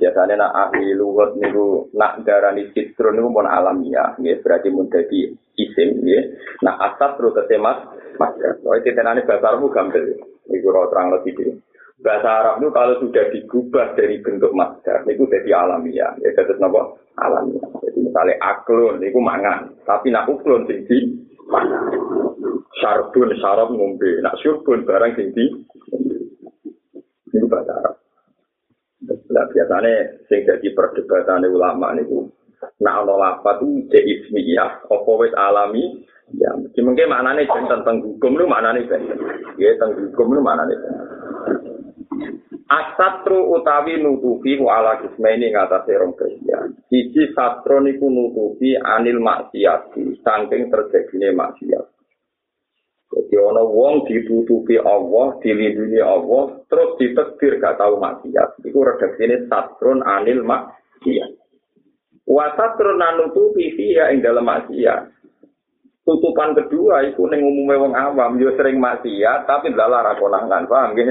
S1: Biasanya nak ahli luhut niku nak darani sitru niku pun alamiah, ya berarti mun dadi isim ya. Nah asatru ketemas maka. Oh itu tenane bahasa Arab gampil. Iku ora terang lebih. Bahasa Arab itu kalau sudah digubah dari bentuk masdar, itu jadi alamiah. Ya jadi apa? Alamiah. Jadi misalnya aklun, itu mangan. Tapi nak tinggi, mangan. Sarbun, sarap ngombe. Nak syurbun, barang tinggi. Itu bahasa Arab. Nah, biasanya sing jadi perdebatan ulama niku nak ana lapat itu ya, apa wis alami ya mungkin maknane tentang hukum lu maknane ben ya tentang hukum lu maknane ben Asatru utawi nutupi ku ala kismeni ngatasi rong kristian. Siji satro niku nutupi anil maksiati, saking terjadinya maksiat. Jadi ana wong ditutupi Allah, dilindungi Allah, terus ditekdir gak tahu maksiat. Iku redaksine satrun anil maksiat. Wa satrun anutupi fiha ing dalam maksiat. Tutupan kedua itu ning umume wong awam yo sering maksiat tapi dalah ra konangan, paham nggih?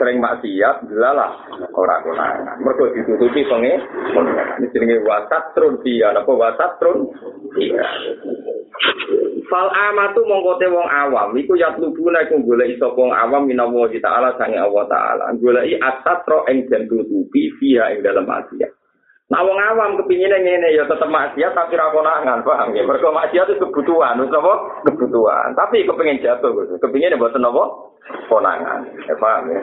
S1: Sering maksiat dalah ora konangan. Mergo ditutupi penge ini jenenge wasatrun fiha, napa wasatrun fiha. Fal amatu mongkote wong awam iku ya lubuna iku golek iso wong awam minawa taala sange Allah taala. Goleki asatro ing den tutupi fiha ing dalam maksiat. Nah wong awam kepinginnya ngene ya tetep maksiat tapi ra konangan, paham ya? Mergo maksiat itu kebutuhan, wis apa? Kebutuhan. Tapi kepengin jatuh, Gus. Kepingine mboten? Konangan. Ya paham ya?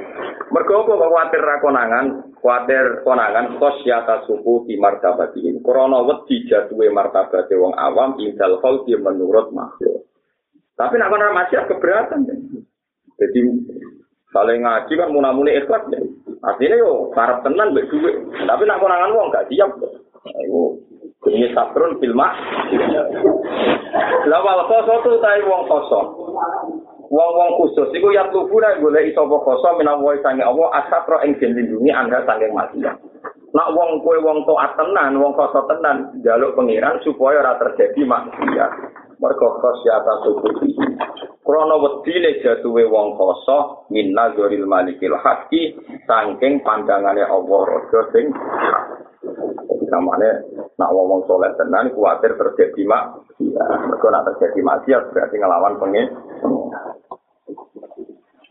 S1: Mergo apa kuwatir ra konangan? Konangan khosyata suku di martabati. Krana wedi jatuhe martabate wong awam indal khalqi menurut makhluk. Tapi nak kono maksiat keberatan. Ya. Jadi saling ngaji kan munamuni ikhlas ya. Artinya yo karep tenan mbek dhuwit. Tapi nak konangan wong gak siap. Ayo ini satrun filma. Lah wal khoso tai wong khoso. Wong-wong khusus iku ya nek golek iso apa khoso menawa sange Allah asatro ing den lindungi anda sange mati. Nak wong kue wong taat tenan, wong khoso tenan jaluk pengiran supaya ora terjadi maksiat. Mergo khosyata tubuh Krono wedine jatuhe wong koso min nazaril malikil haqqi saking pandangane Allah raja sing namanya nak wong soleh tenan kuatir terjadi mak ya mereka nak terjadi maksiat berarti ngelawan pengen.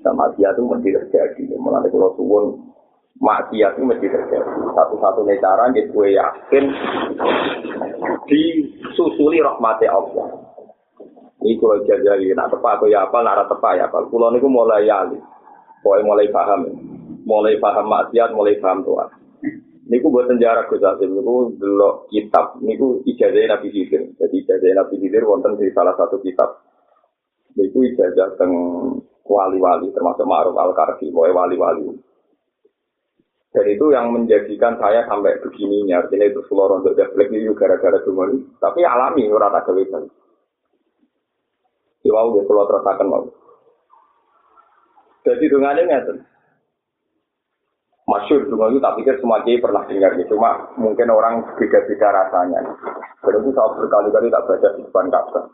S1: Sama maksiat itu mesti terjadi. Mulai kalau suwun maksiat itu mesti terjadi. Satu-satunya cara gitu gue yakin disusuli rahmati Allah Ini kalau jajari, nak tepak atau ya apa, nak tepak ya apa. Pulau ini mulai yali, pokoknya mulai paham, mulai paham maksiat, mulai paham Tuhan. Ini buat sejarah Gus ini dulu kitab, ini ijazah Nabi Khidir. Jadi ijazah Nabi Khidir wonten di salah satu kitab. Ini ijazah teng wali-wali, termasuk Ma'ruf Al-Karfi, pokoknya wali-wali. Dan itu yang menjadikan saya sampai begininya, artinya itu seluruh untuk jablek ini gara-gara cuma Tapi alami, rata kewetan. Iwau dia keluar terasakan mau. Jadi dengannya ngerti. Masyur dungan itu tak pikir semua kiai pernah dengar gitu. Cuma mungkin orang beda-beda rasanya. Itu saya berkali-kali tak baca di depan Ka'bah.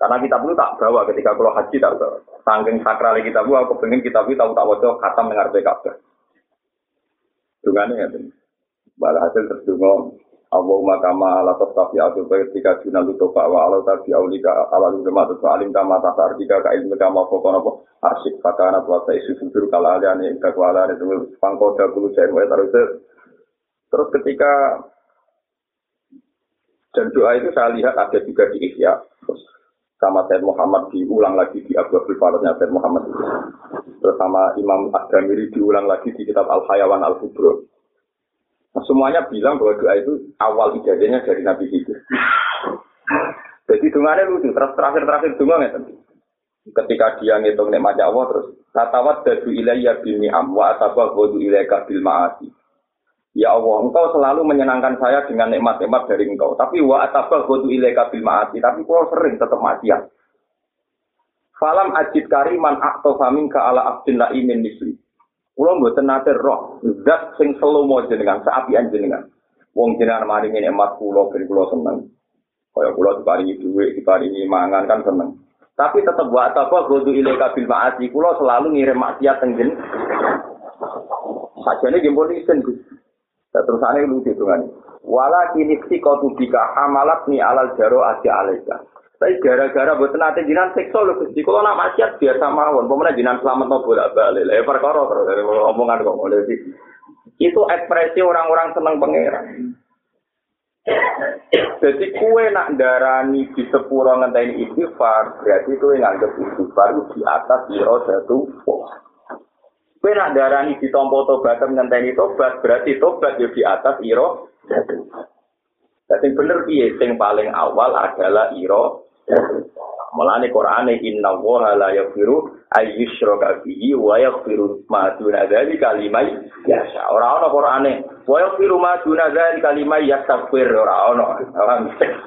S1: Karena kita pun tak bawa ketika kalau haji tak bawa. Sangking sakral kita pun aku pengen kita pun tahu tak wajah khatam dengar Ka'bah. Dungannya ngerti. Balah hasil terdungo Allahumma kama ala tastafi atu ketika junal itu pak wa ala tabi aulika ala ulama tu alim kama tata artika ka ilmu kama fokono po arsik fakana wa sa isu futur kala aliane ka kuala itu pangko da kulu jain wa terus terus ketika dan doa itu saya lihat ada juga di Ihya. Sama Said Muhammad diulang lagi di Abu Abdul Faradnya Said Muhammad terus sama Imam Ad-Damiri diulang lagi di kitab Al-Hayawan Al-Kubro semuanya bilang bahwa doa itu awal ijazahnya dari Nabi Khidir. Jadi dungannya lucu, terus terakhir-terakhir dungan ya Ketika dia ngitung nikmatnya Allah terus katawat dadu ilayya bini am wa atabah wadu ilayka bil ma'asi. Ya Allah, engkau selalu menyenangkan saya dengan nikmat-nikmat dari engkau. Tapi wa atabah wadu ilayka bil ma'asi. Tapi kau sering tetap maksiat. Falam ajid kariman akto famin ka ala abdin imin misli. Kulo mboten nate roh, zat sing selomo jenengan, seapian jenengan. Wong jenengan maringi nikmat kulo ben kulo seneng. Kaya kulo diparingi dhuwit, diparingi mangan kan seneng. Tapi tetap buat apa godu ilaika bil ma'asi kula selalu ngirim maksiat teng jen. Sajane jempol isen Gus. Terusane lucu dengan wala kini kau hamalat ni alal jaro aja alaika. Tapi gara-gara buat nanti jinan sekso lho Gusti. Kalau nak maksiat biasa mawon, pemenang jinan selamat mau bolak balik. Lah perkara terus dari omongan kok mulai Itu ekspresi orang-orang seneng pangeran. Jadi kue nak darani di sepuro ngenteni istighfar, berarti kue nganggep istighfar di atas iro jatuh. Kue nak darani di tompo tobat ngenteni tobat, berarti tobat ya di atas iro jatuh. Jadi bener piye sing paling awal adalah iro. Mulane Qur'ane inna wa la yaghfiru ayyushraka bihi wa yaghfiru ma duna dzalika liman yasha. Ora ana Qur'ane wa yaghfiru ma duna dzalika liman yastaghfir ora ana.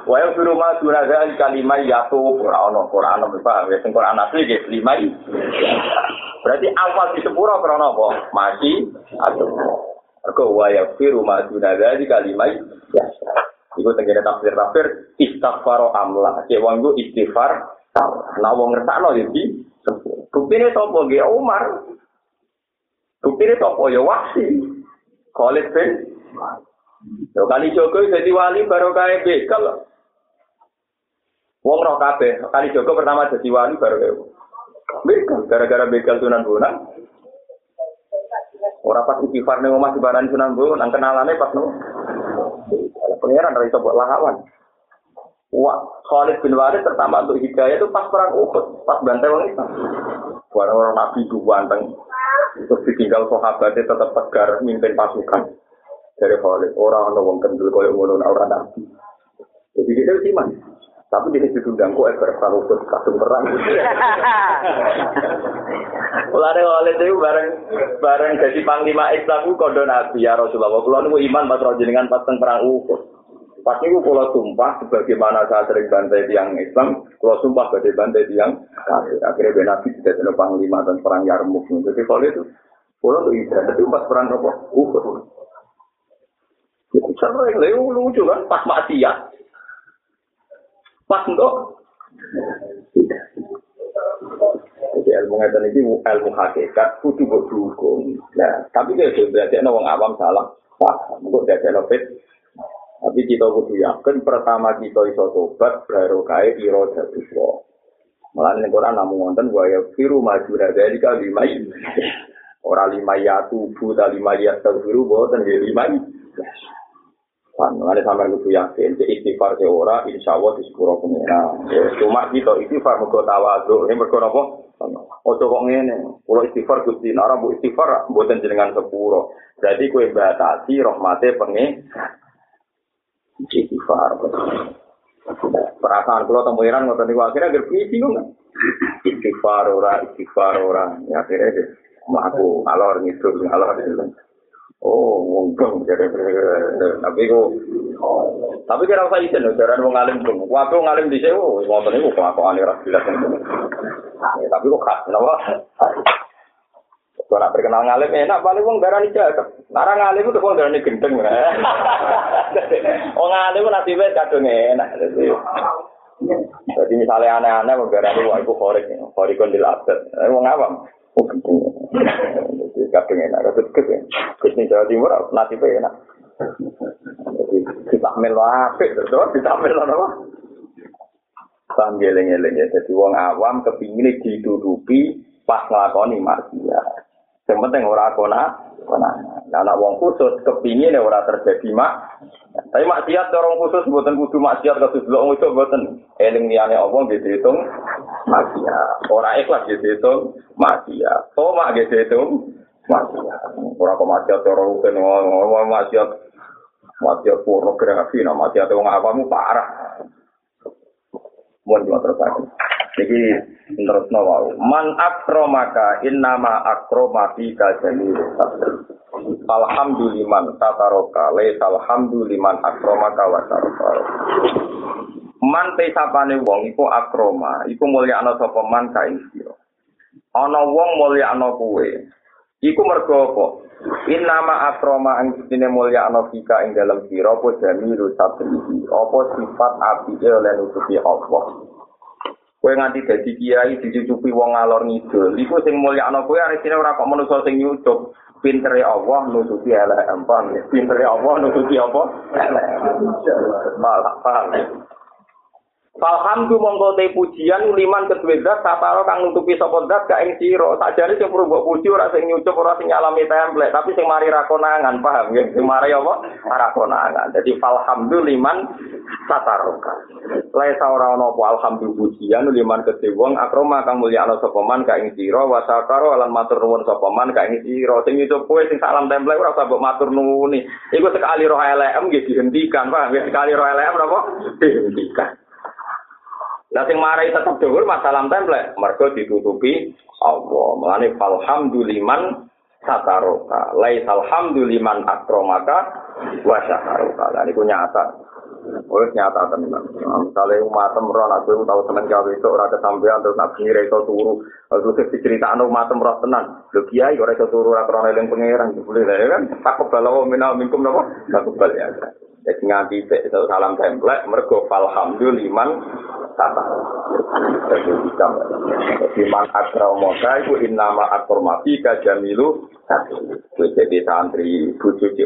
S1: Wa yaghfiru ma duna dzalika liman yatub ora ana Qur'an paham ya sing Qur'an asli ge liman. Berarti awal di sepuro krana apa? Masih atau Mergo wa yaghfiru ma duna dzalika liman yasha. Iku tenggene tafsir-tafsir istighfar amla. Cek wong istighfar Nah wong ngertakno ya di Buktine sapa nggih Umar. Buktine sapa ya Wahsi. Khalid bin Yo kali Joko jadi wali baru kae bekal. Wong roh kabeh, kali Joko pertama jadi wali baru kae. Bekal gara-gara bekal Sunan Bonang. Ora pas istighfar ning omah dibarani Sunan Bonang, kenalane pas no. Pengiran dari sobat lahawan. Wah, Khalid bin Walid pertama untuk hidayah itu pas perang Uhud, pas bantai orang Islam. Orang-orang Nabi itu banteng. Terus ditinggal sahabatnya tetap tegar mimpin pasukan. Dari Khalid, orang orang wong kendul kaya ngono orang Nabi. Jadi iman. Tapi itu diundang kok ever perang Uhud kasum perang. Mulane Khalid itu bareng bareng jadi panglima Islam ku kondo Nabi ya Rasulullah. Kulo niku iman pas jenengan pas perang Uhud. Pas itu kalau sumpah, sebagaimana saya sering bantai tiang Islam, kalau sumpah badai bantai tiang kafir. Akhirnya Ben Nabi tidak panglima dan perang Yarmuk. Jadi kalau itu, kalau itu ibadah, tapi pas perang apa? Uhud. Sering, lucu kan, pas maksiat. pas untuk jadi ilmu ngeten ini ilmu hakikat kudu kok dihukum nah tapi kalau sudah berarti ana wong awam salah. Pas untuk berarti ada fit. Tapi kita kudu yakin pertama kita iso tobat baru kaya iro jatuh wo malah ini Quran namun ngonten gua ya firu maju dari kali main lima ya tubuh ta lima ya terburu boten tenggelam lima Kan, ada sampai kudu yakin, jadi istighfar ke ora, insya Allah di sepuro pengira. Cuma kita istighfar muka tawaduk, ini berkata apa? Oh, kok ngene, kalau istighfar gusti, nara bu istighfar, buatan jenengan sepuro. Jadi kue batasi rahmatnya pengen, istighfar. Perasaan kalau temu Iran ngotot niku akhirnya agar bingung. Istighfar ora, istighfar ora. Ya akhirnya deh, aku alor ngidul, alor ngidul. Oh, mungkin jadi tapi kok tapi kira saya itu jaran wong alim pun, waktu wong alim dhisik wis oh, semua tadi kok aku aneh tapi kok khas, kenapa? Kalau nak kenal ngalim enak, paling wong jaran itu aja. Nara ngalim itu wong jaran itu <laughs> Wong ngalim nasi bed kadung enak, jadi. Jadi misalnya aneh-aneh, wong jaran itu wah itu korek, korek kondil abad, eh, wong awam. Jadi kadung enak, kadung kes ya. Kes ini Jawa Timur, nanti enak. Jadi kita ambil wapik, terus kita ambil apa? Paham geleng-geleng ya. Jadi wong awam kepingin ditutupi pas ngelakoni maksiat. Yang penting ora kona, kona. Nah, anak wong khusus kepingin ora terjadi mak. Tapi maksiat orang khusus buatan kudu maksiat kasus belum itu buatan eling niane apa gitu hitung maksiat. Orang ikhlas gitu hitung maksiat. Oh mak gitu hitung maksiat. Orang kok maksiat orang rukun ngomong maksiat Mati pornografi, nah mati atau wong apamu parah. Mohon kula terus. Niki terus wau. Man akromaka innama akromati ka jamil Alhamdulillah tataroka le alhamdulillah akromaka wa taroka. Man te sapane wong iku akroma, iku mulya ana sapa man kae sira. Ana wong mulya ana kuwe. Iku mergo apa? Innama akroma ang dine mulya ana fika ing dalam sira apa jamilu sabrihi. Apa sifat apike oleh nutupi Allah. Kowe nganti dadi kiai dicucupi wong ngalor ngidul. Iku sing mulya ana kowe arisine ora kok manusa sing nyucup. Pintere Allah nutupi elek empang. Pintere Allah nutupi apa? Malah paham. Alhamdulillah mongko te pujian liman kedue zat sataro kang nutupi sapa zat gak ing sira. Sakjane sing perlu mbok puji ora sing nyucup ora sing nyalami tapi sing mari rakonangan, paham ya? Sing mari apa? Rakonangan. Dadi alhamdulillah liman sataro. Lae ora ana apa alhamdulillah pujian liman kedue wong akroma kang mulya ana sapa man gak ing sira wa sakaro lan matur nuwun sapa man gak ing sira. Sing nyucup kowe sing salam template ora usah mbok matur nuwuni. Iku sekali roh LM nggih dihentikan, paham ya? Sekali roh LM napa? Dihentikan. Lah sing marai tetep dhuwur masalah template, mergo ditutupi Allah. Mulane falhamduliman sataroka. Lai alhamduliman akromaka wa sataroka. Lah niku nyata. Wes nyata tenan. Misale umatem ro aku tau temen gawe itu ora kesampean terus nak ngire iso turu. Terus diceritakno umatem ro tenan. Lho kiai ora iso turu ora krana eling pangeran boleh kan. Tak kebalawa minal minkum napa? Tak kebal ya. Jadi nganti salam template mergo falhamduliman tata. Jadi man akramoka itu innama akromati kajamilu Gue jadi santri bujuk cik.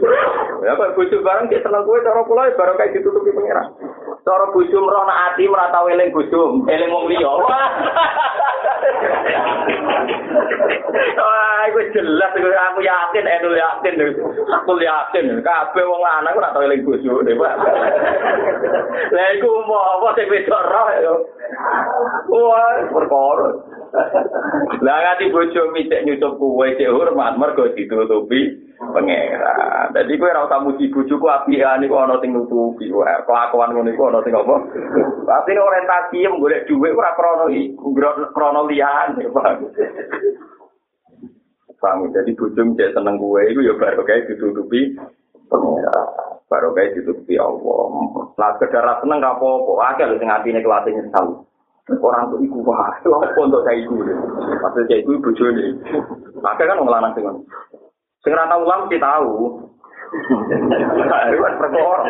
S1: Ya kan bujuk bareng dia seneng gue cara pula baru kayak ditutupi pengiran. Cara bujuk merona hati merata weling bujuk, eling wong liya. Wah, iku jelas iku aku yakin, aku yakin, aku yakin, kabeh wong lanang ora tau eling bojone, Pak. Lah iku mau apa sing wedok roh ya. Wah, perkara. Lah ngati bojo micek nyucup kuwe cek hormat mergo ditutupi pangeran. Dadi kowe ora usah muji bojoku apian iku ana sing nutupi. Wah, kelakuan ngono iku ana sing apa? Pasti orientasi yang golek dhuwit ora krana iku, krana liyane, Pak. Jadi bojo micek seneng kuwe iku ya baru kae ditutupi pangeran. Baru kae ditutupi Allah. Lah sekedar seneng gak apa-apa, akeh sing atine kelasnya nyesal. Orang tuh iku wah apa untuk saya iku pasti saya iku ibu jone maka kan orang sing ora tau ulang kita tahu itu kan perkara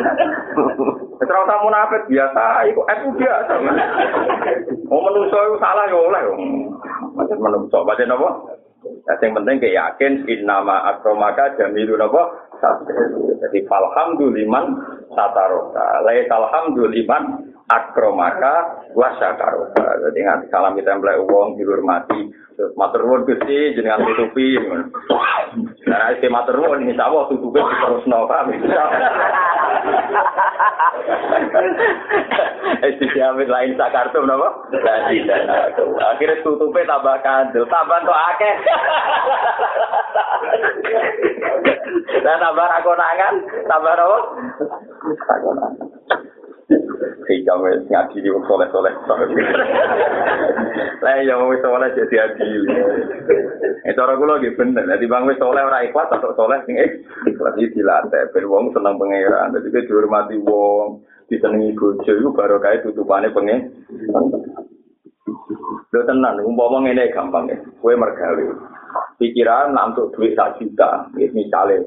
S1: Terus kamu nafet biasa, itu aku biasa. Mau menungso itu salah ya oleh. Macam menungso, baca apa? Yang penting kayak yakin, in nama akromaka jamilu apa? Jadi falhamduliman sataroka. Lai alhamduliman akromaka wasakaroka. Jadi nganti salam kita mulai uang dihormati. Terus matur nuwun Gusti jenengan tutupi. Nah, matur nuwun insya Allah tutupi terus nova. Eh dijamin lain sakartu napa? Akhirnya tutupe tambah kandel, tambah kok akeh. Dan tambah rakonangan, tambah napa? Rakonangan. Sehingga wis ngaji di wong soleh-soleh. <laughs> Lah ya wong soleh jadi adil. Eh cara kula nggih bener. Dadi bang wis soleh ora ikhlas atau soleh sing ikhlas iki dilatih ben wong seneng pangeran. Dadi dihormati wong, disenengi bojo iku baru kae tutupane pengen. Lho tenan, umpama ngene gampang ya. Kowe mergawe. Pikiran nak duit sak juta, misalnya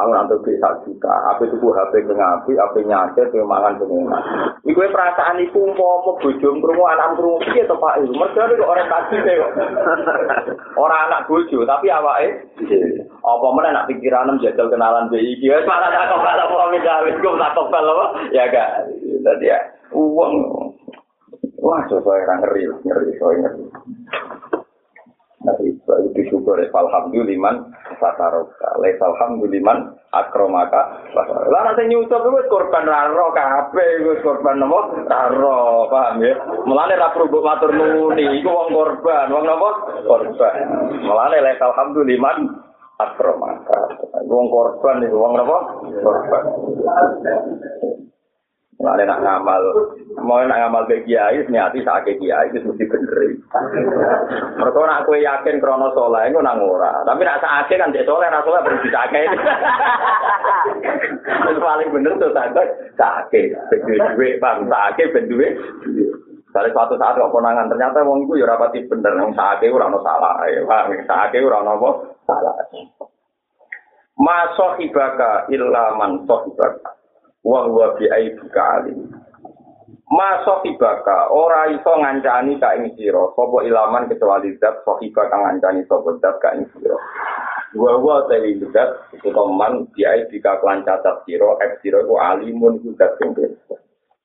S1: Aku nanti bisa juta, aku tuku HP ke ngapi, HP nyakit, ke mangan pengumuman. Iku perasaan iku mau mau bujum kerumu anak kerumu piye to Pak Ibu? Mergo iku orientasi kok. Ora <laughs> anak bojo, tapi awake apa mana nak pikiran jajal kenalan BI iki. Wis malah tak kok apa gawe iku tak kebal apa? Ya gak. Dadi ya uang. Wah, sesuai ngeri, ngeri, sesuai ngeri. Nabi Isa itu disyukuri Alhamdulillah sataroka Lais Alhamdulillah liman akromaka Lah nanti nyusup itu korban raro Kabe itu korban nama raro Paham ya? Melani rap rubuk matur nuni iku wong korban. Wong nama korban. Melani Lais Alhamdulillah liman akromaka. Wong korban iku wong nama korban. Mulane nak ngamal, mau nak ngamal ke kiai, niati sakit kiai itu mesti bener. Mereka nak kue yakin krono soleh, itu nang ora. Tapi nak sakit kan cek soleh, nak soleh berarti sakit. <laughs> Itu paling bener tuh sakit, sakit. Duit, bang sakit, beduwe. Dari suatu saat kok konangan ternyata wong iku ya rapati bener, wong sakit ora ono salah, ya paham, sakit ora ono apa salah. Ma sahibaka illa man sahibaka. Wa huwa bi aibika alim. Masok ibaka ora iso ngancani ka ing sira. Sapa ilaman kecuali zat sahiba kang ngancani sapa zat ka ing sira. Wa huwa tali zat iku man bi aibika lan cacat sira ek sira ku alimun ku zat sing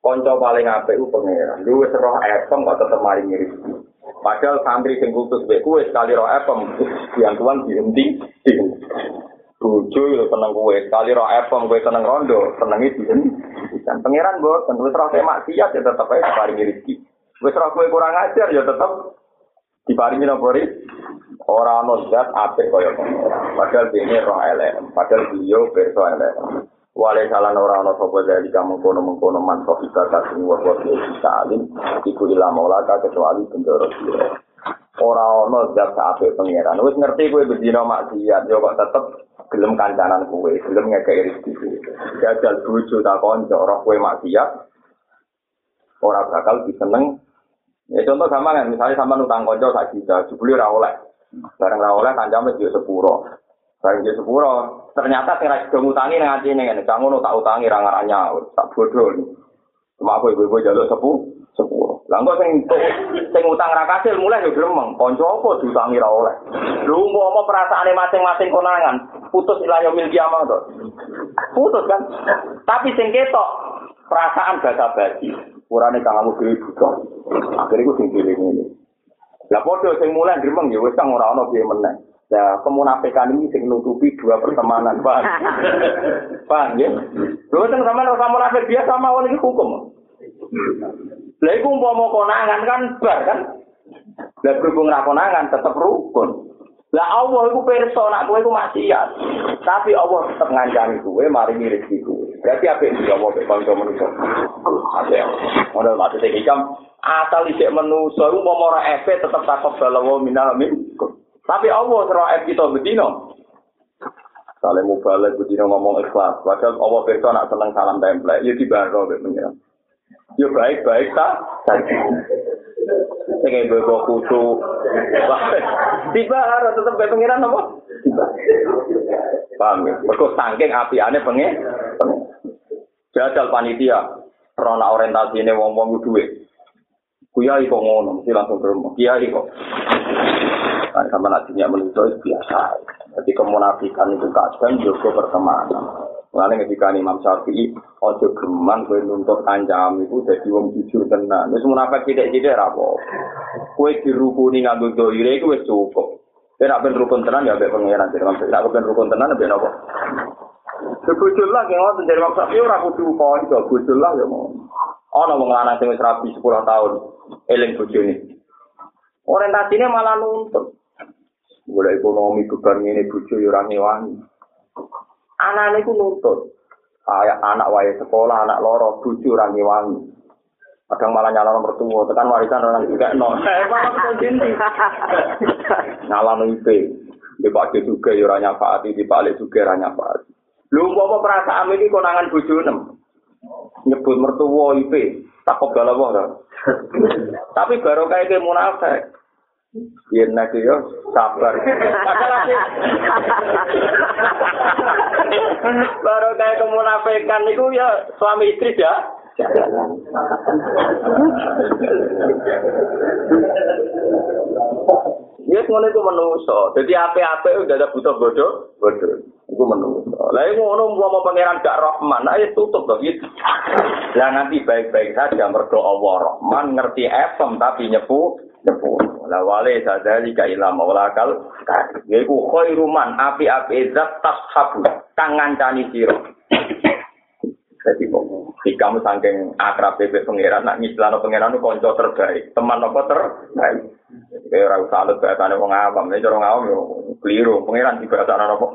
S1: kanca paling apik ku pangeran. Luwes roh epem kok tetep mari mirip padahal santri sing kultus mek kuwi sekali roh epem. Yang tuan dihenti bojo yo seneng kowe kali ro epom kowe seneng rondo seneng iki dan pangeran boten wis ro maksiat ya tetep ae diparingi rezeki. Wis ro kowe kurang ajar ya tetep diparingi napa ri? Ora ono zat kaya pangeran padahal dene ro elek. Padahal beliau perso elek. Wale salan ora ana sapa dari kamu kono mengkono man bisa kasih wa wa salim iku ila maulaka kecuali pendoro sira ora ana zat apik pangeran wis ngerti kowe bedino maksiat yo kok tetep gelem kancanan kue, gelem ngekei rezeki kue. Gagal bojo tak konco, roh kue maksiat, ora bakal diseneng. Ya contoh sama kan, misalnya sama nutang konco sak juta, jubli ora oleh. Bareng ora oleh kancame dia sepuro. Bareng dia sepuro, ternyata sing ra juga ngutangi nang atine ngene, ngono tak utangi ra tak bodoh. Cuma aku ibu-ibu jaluk sepuh. sepuluh. Lah kok sing sing utang ra kasil mulai yo gremeng. Kanca apa diutangi ra oleh. Lho umpama perasaane masing-masing konangan putus ila yaumil kiamah to. Putus kan. Tapi sing ketok perasaan gak bagi. Urane kamu dhewe butuh. Akhire ku sing dhewe ngene. Lah padha sing mulai gremeng yo wis kang ora ana piye meneh. Ya, kemunafikan ini sing nutupi dua pertemanan, Pak. <laughs> Pak, ya. Lho, sampean ora munafik biasa mawon iki hukum. Lah iku umpama konangan kan bar kan. Lah berhubung ra konangan tetep rukun. Lah Allah iku pirsa nak kowe iku maksiat. Tapi Allah tetep ngancani kowe mari rezeki kowe. Berarti apik iki Allah mek kanca manusa. Ada. Ora mati iki jam asal isik manusa umpama ora efe tetep takok balawa minal min. Tapi Allah serah ef kita bedino. Kalau mau bedino ngomong ikhlas, padahal Allah pirsa nak seneng salam template, ya dibaro mek pengiran. Yo baik-baik ta. Sing ibu kudu. Tiba harus tetep bae pengiran apa? Paham ya? Mergo saking apiane pengen. Jajal panitia. Rona orientasi ini wong-wong duwe. Kuyai kok ngono, mesti langsung ke rumah. Kiai kok. Nah, sama nantinya menuju biasa. Jadi kemunafikan itu kadang juga pertemanan. Mulane ketika Imam Syafi'i ojo geman kowe nuntut kancam iku dadi wong jujur tenan. Wis munafik sithik-sithik ra apa. Kowe dirukuni nganggo doire iku wis cukup. Nek ben rukun tenan ya mbek pangeran nek ben rukun tenan mbek napa? Sebujul lah yang ngoten dari Imam Syafi'i ora kudu iso bujul lah ya mau. Ana wong lanang sing wis rapi 10 tahun eling bojone. Orientasinya malah nuntut. Mulai ekonomi beban ini bojo ya ora Anak ku nuntut. Kayak anak wae sekolah, anak loro, bucu orang ngewangi. Kadang malah nyala nomor tua, tekan warisan orang juga no. Nyala IP. Di Pak <laughs> juga ya nyafaati, di balik juga orang nyafaati. Lu mau perasaan ini konangan bucu nem. Nyebut mertua IP. Takut galau <laughs> Tapi baru kayak munafik. Yen nek yo sabar. Baru kayak kemunafikan niku ya suami istri ya. Ya ngono iku menungso. Dadi ape-ape udah ada butuh bodoh, bodoh. Iku menungso. Lah ngono mau pangeran gak Rahman, ayo tutup to gitu. Lah nanti baik-baik saja mergo Allah Rahman ngerti efem tapi nyepu nyepu. Lah wale sadari ka ila maulakal. Ya iku khairuman api-api zat tashabu kang ngancani sira. Jadi kok kamu saking akrab bebek pangeran nak ngislano pangeran itu konco terbaik, teman apa terbaik. Jadi kayak orang salut bahasane wong awam, ini orang awam yo keliru pangeran di bahasa apa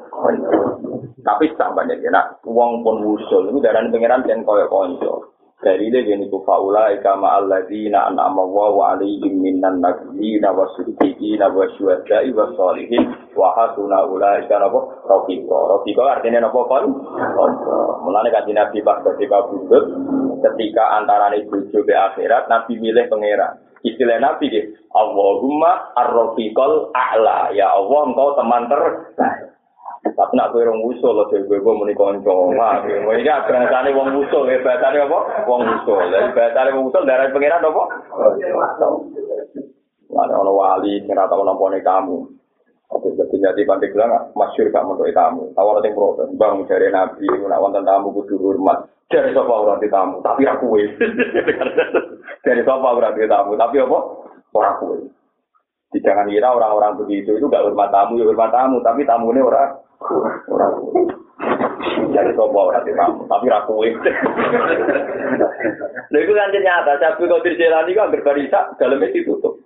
S1: tapi sampai jadi nak uang pun usul itu dari pangeran dan koyo konco dari dia gini ku faula ikama alladzina an'ama wa alaihim minan nabiyina wa siddiqina wa syuhada'i wa hasuna ulaika napa? Rafiqa. Rafiqa artinya napa kon mulane kanjeng Nabi pas ketika bundut ketika antara bojo be akhirat Nabi milih pangeran. Istilah Nabi gitu Allahumma ar-rafiqal a'la. Ya Allah engkau teman terbaik Tapi nak kowe rong usul lho dhewe kowe muni kanca. Wah, iki agrasane wong usul, ya bahasane apa? Wong usul. Lah bahasane wong usul darah pengiran apa? Ada orang wali sing ora tau nampone kamu. Oke, jadi jadi pandai bilang masyur gak mau tamu. Awal yang protes, bang dari nabi, nak wonten tamu kudu hormat. Dari sofa orang tamu, tapi aku wes. <laughs> dari sofa orang tamu, tapi apa? Orang kue. Jangan kira orang-orang begitu itu gak hormat tamu, ya hormat tamu, tapi tamu ini orang Orang Jadi sopo orang di tamu, tapi rakuwe. Lha iku kan nyata, Sabtu Qadir Jilani kok anggar barisa dalamnya ditutup.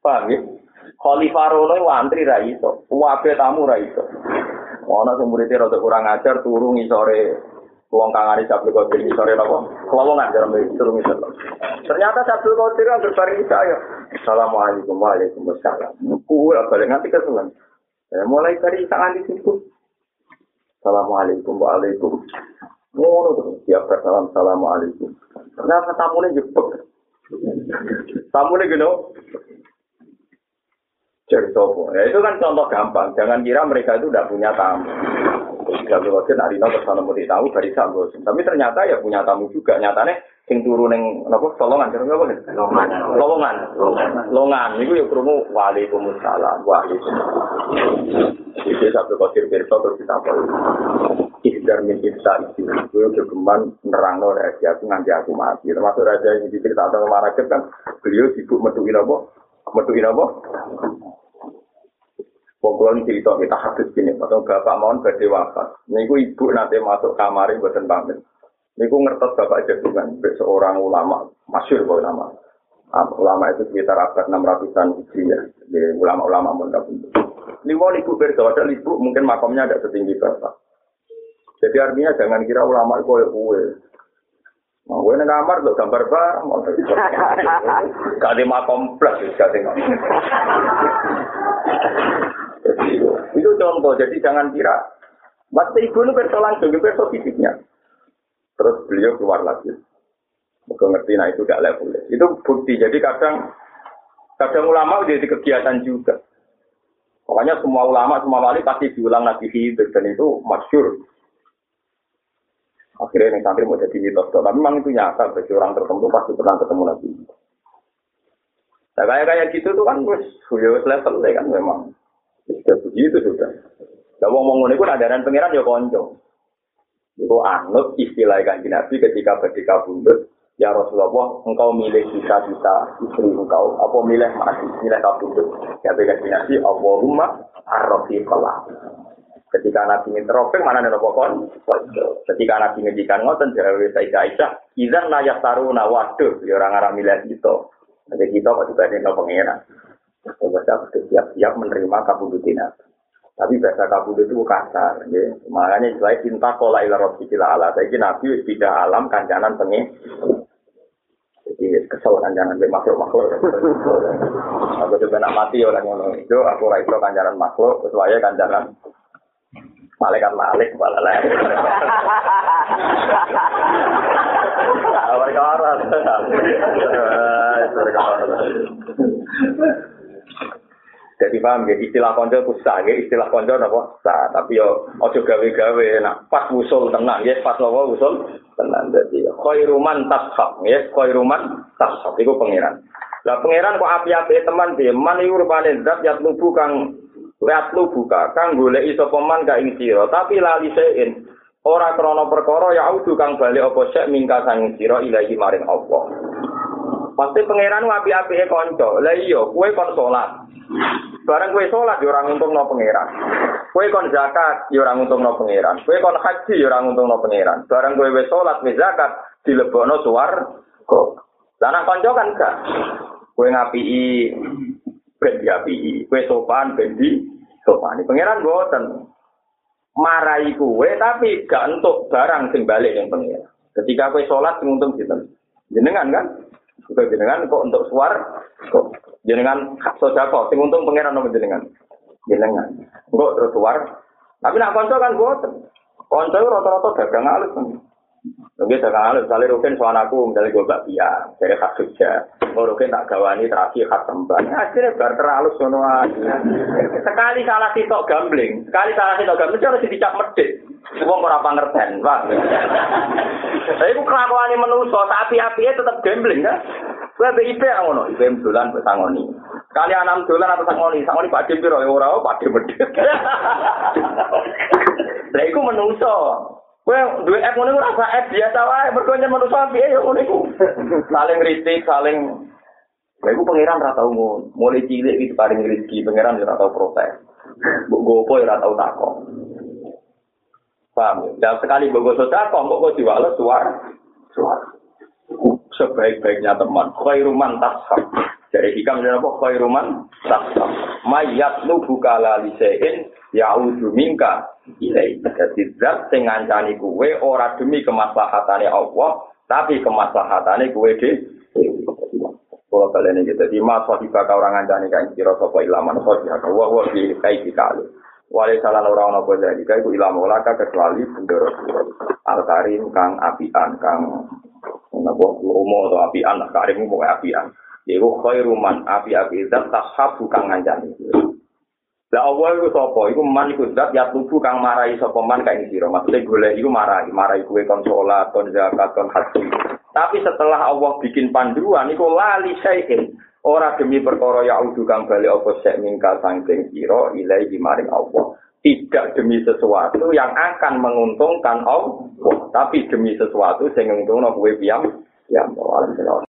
S1: Paham ya? Khalifah Rono itu antri ra iso, wabe tamu ra iso. Ono sing muridé rada kurang ajar turu ngisore wong kangane Sabtu Qadir ngisore napa? Kelowongan dalam turu ngisor. Ternyata Sabtu Qadir anggar barisa ya. Assalamualaikum waalaikumsalam. Kuwi balik nganti kesuwen. Ya, mulai dari tangan di situ. Assalamualaikum, waalaikum. Ngono terus siap salam, assalamualaikum. Ternyata tamunya jepek. Tamunya gino. Jadi sopo. Ya itu kan contoh gampang. Jangan kira mereka itu tidak punya tamu. Tidak berarti nak dino bersama mau tamu dari sambo. Tapi ternyata ya punya tamu juga. Nyatanya sing turu ning napa? Tolongan kira apa nih longan longan longan niku ya krungu waalaikumsalam. Waalaikumsalam. Iki satu kosir pirsa terus kita apa ihdar min ifsa isi gue udah geman nerangno rahasia aku nganti aku mati. Termasuk raja yang diceritakan sama Marakib kan beliau sibuk metuin apa metuin apa Pokoknya cerita kita hadis gini, atau bapak mohon badai wafat. Ini ibu nanti masuk kamar buatan pamit. Niku ngertos Bapak Jagungan, seorang ulama, masyur kok nama. Ulama itu sekitar abad 600-an Hijriah. Ya, ulama-ulama pun. Ini mau ibu berdoa, ibu mungkin makamnya ada setinggi Bapak. Jadi artinya jangan kira ulama itu ya kue. Nah, gue kamar untuk gambar barang. Gak di makom plus, gak di itu contoh, jadi jangan kira. Mas ibu itu berdoa langsung, berdoa fisiknya. Terus beliau keluar lagi. Mereka ngerti, nah itu gak level. Itu bukti. Jadi kadang kadang ulama jadi kegiatan juga. Pokoknya semua ulama, semua wali pasti diulang lagi hidup. Dan itu masyur. Akhirnya yang santri mau jadi mitos. Tapi memang itu nyata. Bagi orang tertentu pasti pernah ketemu lagi. Nah kayak kayak gitu tuh kan terus ya level kan memang. Sudah begitu sudah. Nah, ngomong ngomong itu ada pengiran ya konco. Itu anut istilah kanji Nabi ketika ketika bundut. Ya Rasulullah, engkau milih kita-kita istri engkau. Apa milih mati, milih kau bundut. Ya kanji Nabi, Allahumma arrofiqallah. Ketika Nabi ini teropeng, mana ada pokok? Ketika Nabi ngedikan ngoten, jawa Sayyidah Aisyah, izan layak taruna, waduh, ya orang arah milih kita. Jadi kita kok dibanding no pengeran. Kita siap-siap menerima kabudutin Nabi. Tapi bahasa kabul itu kasar. Ya. Makanya istilah cinta kola ila robbikila ala. Saya nabi tidak alam kancanan pengen. Jadi kesel kancanan be makhluk-makhluk. aku coba nak mati orang ngono itu. Aku itu kancanan makhluk. Kecuali kancanan malaikat malik kepala lain. Mereka orang. Mereka orang. Jadi paham ya, istilah konco itu sah, ya. istilah konco apa sah. Tapi yo ojo gawe-gawe, nah pas usul tenang, ya pas nopo usul tenang. Jadi khairuman tashab, ya khairuman tashab, itu pangeran. Lah pangeran kok api-api teman dia, man itu rupanya zat yat lubu kang lihat lubu kang golek iso peman ka ing tapi lali sein. Ora krono perkara ya audu kang balik apa sek mingka sang sira ilahi maring Allah. Pasti pangeran api-api konco. Lah iya, kue kon salat. Barang kue sholat, ya orang untung no pangeran. Kue kon zakat, ya orang untung no pangeran. Kue kon haji, ya orang untung no pangeran. Barang kue wes sholat, wes zakat, dilebono suar. Kok? Lana konco kan gak? Kue ngapi ben diapi, kue sopan ben di sopani. Pangeran boten marahi kue tapi gak untuk barang sing balik yang pangeran. Ketika kue sholat sing untung sinten? Jenengan kan? Kue jenengan kok untuk suar kok jenengan sodako sing untung pangeran nomor jenengan. Jenengan. Kok terus suar. Tapi nak konco kan boten. Konco rata-rata dagang alus. Oke, sekarang alus, misalnya Rukin soal aku, misalnya gue gak biar, dari khas Jogja. Rukin tak gawani terakhir khas Tembang. Akhirnya bar aja. Sekali salah sitok gambling, sekali salah sitok gambling, harus dicap medit. Wong ora pangerten, Pak. Tapi ku kelakuane manusa, api-apinya tetap gambling kan. Kowe BIP ngono, IP dolan mbok sangoni. Kali anam dolan atau sangoni, sangoni Pak Dim piro ora Pak Dim medit. Lah iku. Kowe duwe app ngono ora usah app biasa wae, mergo nyen manusa piye ya ngono iku. <laughs> Saling kritik, saling Lha iku pangeran ora tau ngono. Mulai cilik iki paling rezeki, pangeran ora tau protes. Mbok gopo ora tau takon. Paham? Dan sekali bogo sodako, kok kok diwales suar, suar. Sebaik-baiknya teman, khairuman tashab. Jadi hikam dan apa khairuman tashab. Mayat nu bukala lisein ya'udhu minka ilai. Jadi zat sing ngancani kuwe ora demi kemaslahatane Allah, tapi kemaslahatane kuwe di kalau kalian ini jadi mas wahibah kau orang ngancani kan kira sopo ilaman sosial wah wah di kai dikali. Wali salah orang boleh jadi kai ilam olaka kecuali bendoro al karim kang apian kang nabo lomo atau apian lah karim mau apian Iku khairuman api-api zat tashabu kang ngancani Lah Allah iku sapa? Iku man iku zat ya tubuh kang marahi sapa man kae sira. Maksude golek iku marahi, marahi kuwe kon salat, kon zakat, kon haji. Tapi setelah Allah bikin panduan iku lali syai'in. Ora demi perkara ya udu kang bali apa sek mingkal sangking sira ilahi maring Allah. Tidak demi sesuatu yang akan menguntungkan Allah, tapi demi sesuatu sing nguntungno kuwe piyam. Ya, Allah.